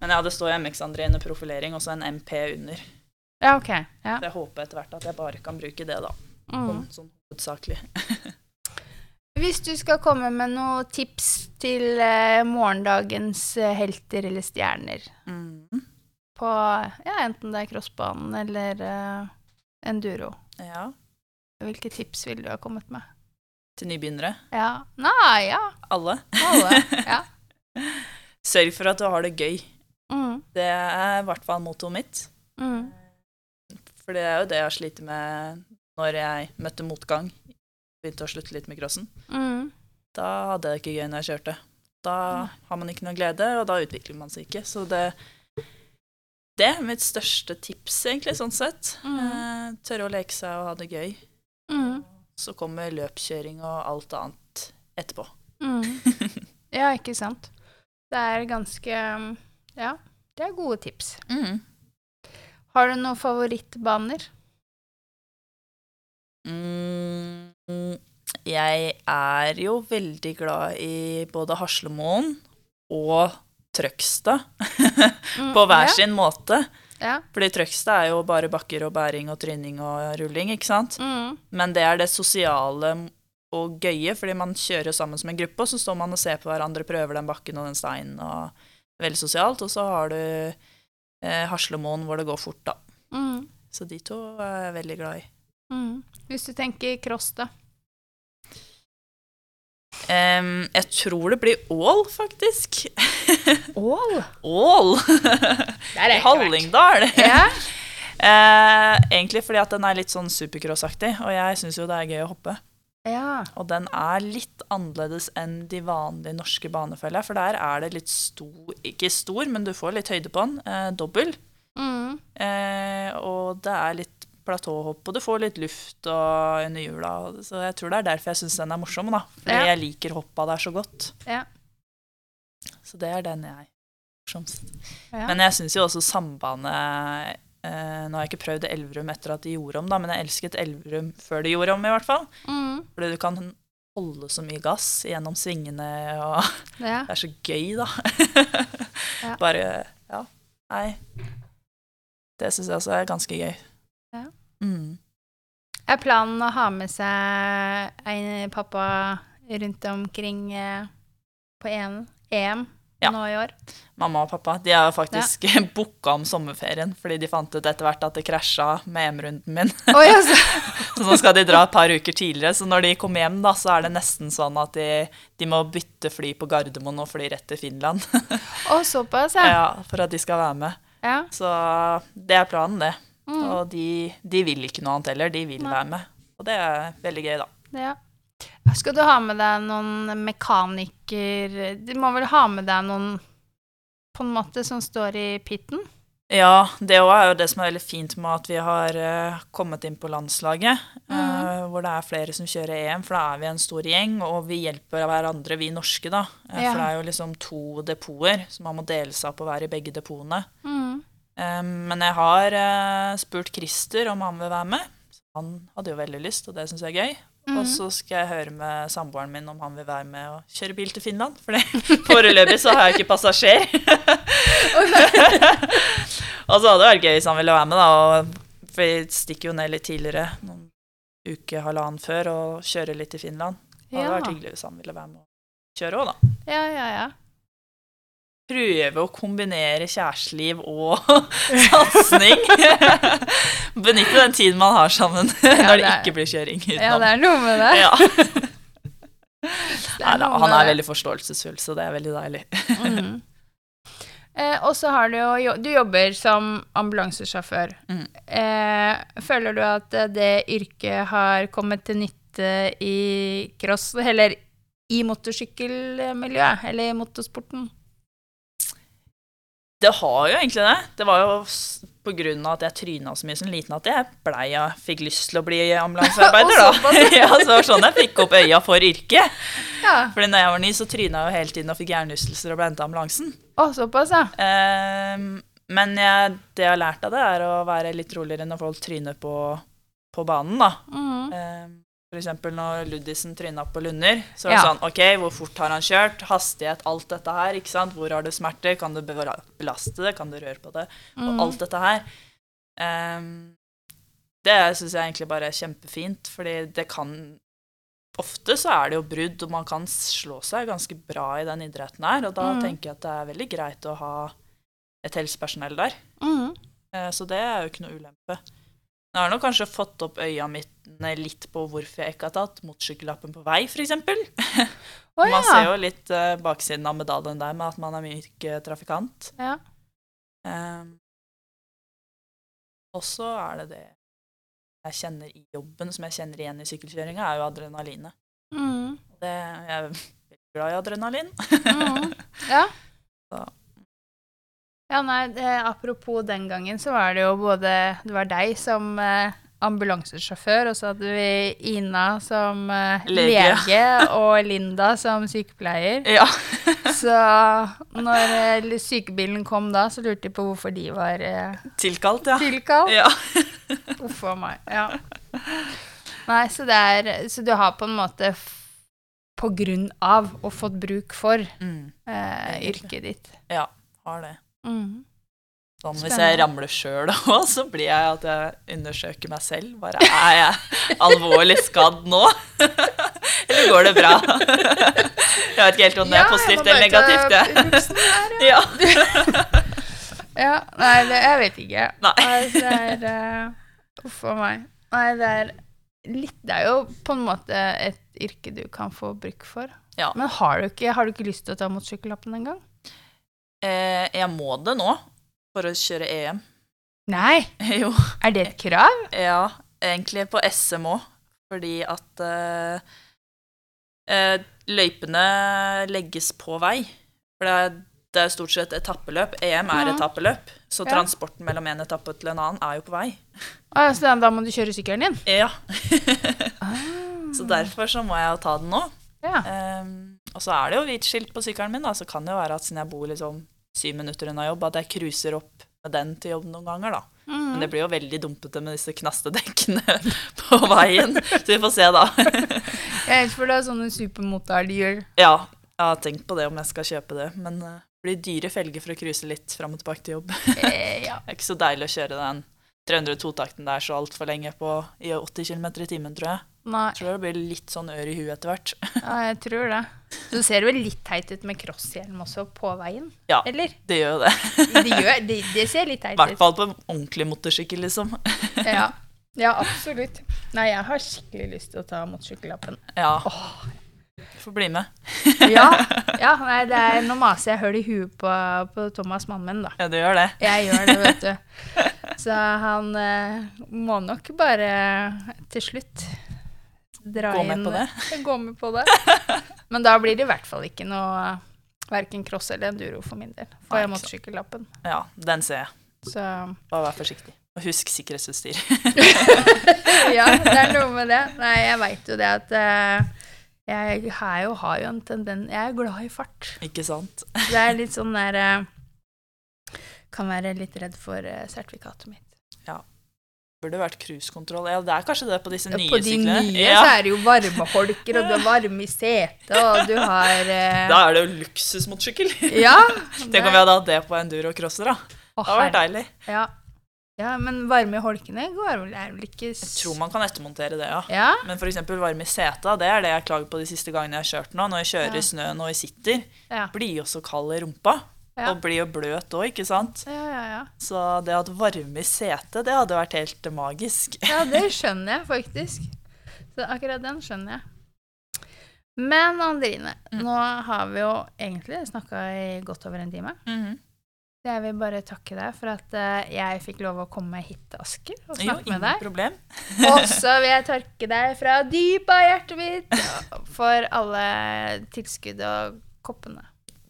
Men ja, det står MX-André under profilering, og så en MP under. Ja, OK. Ja. Så jeg håper etter hvert at jeg bare kan bruke det, da. Mm. Sånn, sånn hovedsakelig. Hvis du skal komme med noen tips til eh, morgendagens eh, helter eller stjerner Mm. på ja, enten det er crossbanen eller eh, enduro, Ja. hvilke tips ville du ha kommet med? Til nybegynnere. Ja. Nei, ja. Alle. Alle. Ja. Sørg for at du har det gøy. Mm. Det er i hvert fall mottoet mitt. Mm. For det er jo det jeg har slitt med når jeg møtte motgang. Begynte å slutte litt med crossen. Mm. Da hadde jeg det ikke gøy når jeg kjørte. Da har man ikke noe glede, og da utvikler man seg ikke. Så det, det er mitt største tips, egentlig, sånn sett. Mm. Eh, tørre å leke seg og ha det gøy. Mm. Så kommer løpskjøring og alt annet etterpå. Mm. Ja, ikke sant. Det er ganske Ja, det er gode tips. Mm. Har du noen favorittbaner? Mm, jeg er jo veldig glad i både Haslemoen og Trøgstad, på hver sin måte. Ja. Fordi Trøgstad er jo bare bakker og bæring og tryning og rulling, ikke sant? Mm. Men det er det sosiale og gøye, fordi man kjører jo sammen som en gruppe, og så står man og ser på hverandre, prøver den bakken og den steinen, og veldig sosialt. Og så har du eh, Haslemoen hvor det går fort, da. Mm. Så de to er jeg veldig glad i. Mm. Hvis du tenker cross, da. Um, jeg tror det blir Ål, faktisk. Ål? Ål! I Hallingdal. Ja. Eh, egentlig fordi at den er litt sånn supercross-aktig, og jeg syns jo det er gøy å hoppe. ja. Og den er litt annerledes enn de vanlige norske banefølger, for der er det litt stor Ikke stor, men du får litt høyde på den. Eh, dobbel. Mm. Eh, og det er litt platåhopp, og du får litt luft og under hjula. Så jeg tror det er derfor jeg syns den er morsom, da. Fordi Ja. jeg liker hoppa der så godt. Ja. Så det er den jeg morsomst. Ja. Men jeg syns jo også sambandet eh, Nå har jeg ikke prøvd Elverum etter at de gjorde om, da, men jeg elsket Elverum før de gjorde om, i hvert fall. Mm. Fordi du kan holde så mye gass gjennom svingene, og ja. det er så gøy, da. Ja. Bare Ja. Nei. Det syns jeg også er ganske gøy. Ja. Mm. Er planen å ha med seg en pappa rundt omkring eh, på EM, EM Ja. nå i år? Mamma og pappa de har faktisk ja. booka om sommerferien fordi de fant ut etter hvert at det krasja med EM-runden min. Oh, yes. Så nå skal de dra et par uker tidligere. Så når de kommer hjem, da, så er det nesten sånn at de, de må bytte fly på Gardermoen og fly rett til Finland. Å, såpass, ja. ja, for at de skal være med. ja. Så det er planen, det. Mm. Og de, de vil ikke noe annet heller. De vil Nei. være med. Og det er veldig gøy, da. ja. Skal du ha med deg noen mekaniker Du må vel ha med deg noen på en måte som står i pitten? Ja, det òg er jo det som er veldig fint med at vi har uh, kommet inn på landslaget. Mm. Uh, hvor det er flere som kjører EM, for da er vi en stor gjeng, og vi hjelper hverandre, vi norske, da. Eh, Ja. For det er jo liksom to depoter, så man må dele seg opp og være i begge depotene. Mm. Men jeg har spurt Christer om han vil være med. Han hadde jo veldig lyst, og det syns jeg er gøy. Mhm. Og så skal jeg høre med samboeren min om han vil være med og kjøre bil til Finland. For foreløpig så har jeg ikke passasjer. og så hadde det vært gøy hvis han ville være med, da. For vi stikker jo ned litt tidligere, noen uke, halvannen før, og kjører litt til Finland. Det hadde Ja. vært hyggelig hvis han ville være med og kjøre òg, da. Ja, ja, ja. Prøve å kombinere kjæresteliv og satsing. Benytte den tiden man har sammen når det er- ikke blir kjøring Ja, det er noe med det. Ja. Det Nei, da, noe han er veldig forståelsesfull, så det er veldig deilig. mm. Eh, og så har du jo jo- Du jobber som ambulansesjåfør. Mm. Eh, føler du at eh, det yrket har kommet til nytte i cross, eller i motorsykkelmiljøet, eller i motorsporten? Det har jo egentlig det. Det var jo pga. at jeg tryna så mye som liten at jeg blei og fikk lyst til å bli ambulansearbeider, da. ja, så det var sånn jeg fikk opp øya for yrket. Ja. Fordi når jeg var ny, så tryna jeg jo hele tiden og fikk hjernerystelser og ble henta ambulansen. Å, såpass, ja. Ehm, men jeg, det jeg har lært av det, er å være litt roligere når folk tryner på, på banen, da. Mm. Ehm, eksempel når Ludvigsen tryna på Lunder, så er det Ja. sånn OK, hvor fort har han kjørt? Hastighet, alt dette her, ikke sant? Hvor har du smerter? Kan du belaste det? Kan du røre på det? Og Mhm. alt dette her. Um, det syns jeg egentlig bare er kjempefint, fordi det kan Ofte så er det jo brudd, og man kan slå seg ganske bra i den idretten her, og da mm. tenker jeg at det er veldig greit å ha et helsepersonell der. Mm. Uh, Så det er jo ikke noe ulempe. Jeg har nok kanskje fått opp øya mine litt på hvorfor jeg ikke har tatt motorsykkellappen på vei, f.eks. Å, Man ser jo litt uh, baksiden av medaljen der med at man er myk uh, trafikant. ja. Um, og så er det det jeg kjenner i jobben, som jeg kjenner igjen i sykkelkjøringa, er jo adrenalinet. Mm. Det, jeg er veldig glad i adrenalin. mm. Ja. Så. Ja, nei, det, apropos den gangen, så var det jo både Det var deg som eh, ambulansesjåfør, og så hadde vi Ina som uh, Lege. lege, og Linda som sykepleier. Ja. Så når uh, sykebilen kom da, så lurte de på hvorfor de var uh, Tilkalt, ja. tilkalt. ja. Uff a meg. Ja. Nei, så det er Så du har på en måte på grunn av og fått bruk for Mm, yrket ditt. ja, har det. Mhm. Sånn, hvis jeg ramler sjøl òg, så blir jeg at jeg undersøker meg selv. Bare er jeg alvorlig skadd nå? eller går det bra? jeg vet ikke helt om det er positivt eller negativt. Jeg. Her, Ja. Ja, nei, det, jeg vet ikke. Nei. det er uh, Uff a meg. Nei, det er litt Det er jo på en måte et yrke du kan få bruk for. Ja. Men har du ikke, har du ikke lyst til å ta motorsykkellappen engang? Eh, jeg må det nå for å kjøre EM. Nei! jo. Er det et krav? Ja, egentlig på SM òg, fordi at uh, uh, løypene legges på vei. For det er, det er stort sett etappeløp. EM er etappeløp, så Ja. transporten mellom en etappe til en annen er jo på vei. Ah, så da, må du kjøre sykkelen din? Ja, Ah. Så derfor så må jeg jo ta den nå. Ja. Um, og så er det jo hvit skilt på sykkelen min, da, så kan det jo være at siden jeg bor liksom syv minutter unna jobb, at jeg cruiser opp med den til jobb noen ganger, da. Mm. Men det blir jo veldig dumpete med disse knastedekkene på veien. Så vi får se, da. Jeg vet for det er sånne supermotorhjul. Ja, jeg har tenkt på det om jeg skal kjøpe det, men eh, det blir dyre felger for å cruise litt fram og tilbake til jobb. Det Eh, ja. er ikke så deilig å kjøre den 302-takten der så altfor lenge på i 80 km i timen, tror jeg. Nei, Jeg tror det blir litt sånn ør i huet etter hvert. ja, jeg tror det. Så ser jo litt teit ut med crosshjelm også på veien, Ja, eller? det gjør jo det. Det, gjør, det, det ser litt I teit hvert ut. fall på en ordentlig motorsykkel, liksom. Ja. ja, absolutt. Nei, jeg har skikkelig lyst til å ta motorsykkellappen. Ja. Får bli med. Ja, ja nei, det er, nå maser jeg hull i huet på, på Thomas, mannen min, da. Ja, du gjør det. Jeg gjør det, vet du. Så han eh, må nok bare til slutt dra Gå med inn på det. Gå med på det. Men da blir det i hvert fall ikke noe verken cross eller enduro for min del. Får jeg måtte sant. motorsykkellappen. Ja, den ser jeg. Så Bare vær forsiktig. Og husk sikkerhetsutstyr. ja, det er noe med det. Nei, jeg veit jo det at uh, jeg har jo, har jo en tendens Jeg er glad i fart. Ikke sant? Det er litt sånn der uh, Kan være litt redd for uh, sertifikatet mitt. Burde vært cruisekontroll. Ja, det er kanskje det på disse nye på de syklene. nye ja. så er det jo varmeholker, og du har varme i setet, og du har eh, Da er det jo luksusmotorsykkel. Ja. Tenk om vi hadde hatt det på enduro crosser, da. Å, Det hadde vært deilig. Ja. ja, men varme i holkene går vel, er vel ikke Jeg tror man kan ettermontere det, ja. Ja, Men f.eks. varme i seta, det er det jeg klager på de siste gangene jeg har kjørt nå. Når jeg kjører i snøen og jeg sitter, blir jo så kald i rumpa. Ja. Og blir jo bløt òg, ikke sant. Ja, ja, ja. Så det at varme i setet, det hadde vært helt magisk. ja, det skjønner jeg faktisk. Så akkurat den skjønner jeg. Men Andrine, Mm. nå har vi jo egentlig snakka i godt over en time. Mhm. Jeg vil bare takke deg for at eh, jeg fikk lov å komme hit til Asker og Jo, snakke med ingen deg. problem. Og så vil jeg takke deg fra dypet av hjertet mitt for alle tilskudd og koppene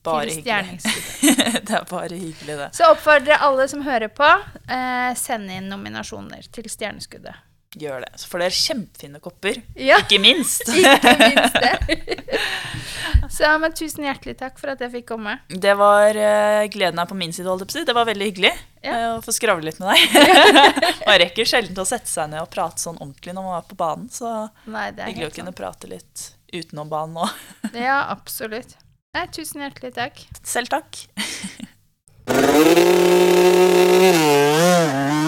Bare hyggelig. det er bare hyggelig, det. Så oppfordrer alle som hører på, eh, send inn nominasjoner til Stjerneskuddet. Gjør det. Så får dere kjempefine kopper. Ja, Ikke minst. ikke minst det. Så men tusen hjertelig takk for at jeg fikk komme. Det var uh, gleden er på min side, holdt jeg på å si. Det var veldig hyggelig Ja. uh, å få skravle litt med deg. Man rekker sjelden å sette seg ned og prate sånn ordentlig når man er på banen, så Nei, det er hyggelig å kunne prate litt utenom banen òg. Ja, absolutt. Nei, tusen hjertelig takk. Selv takk.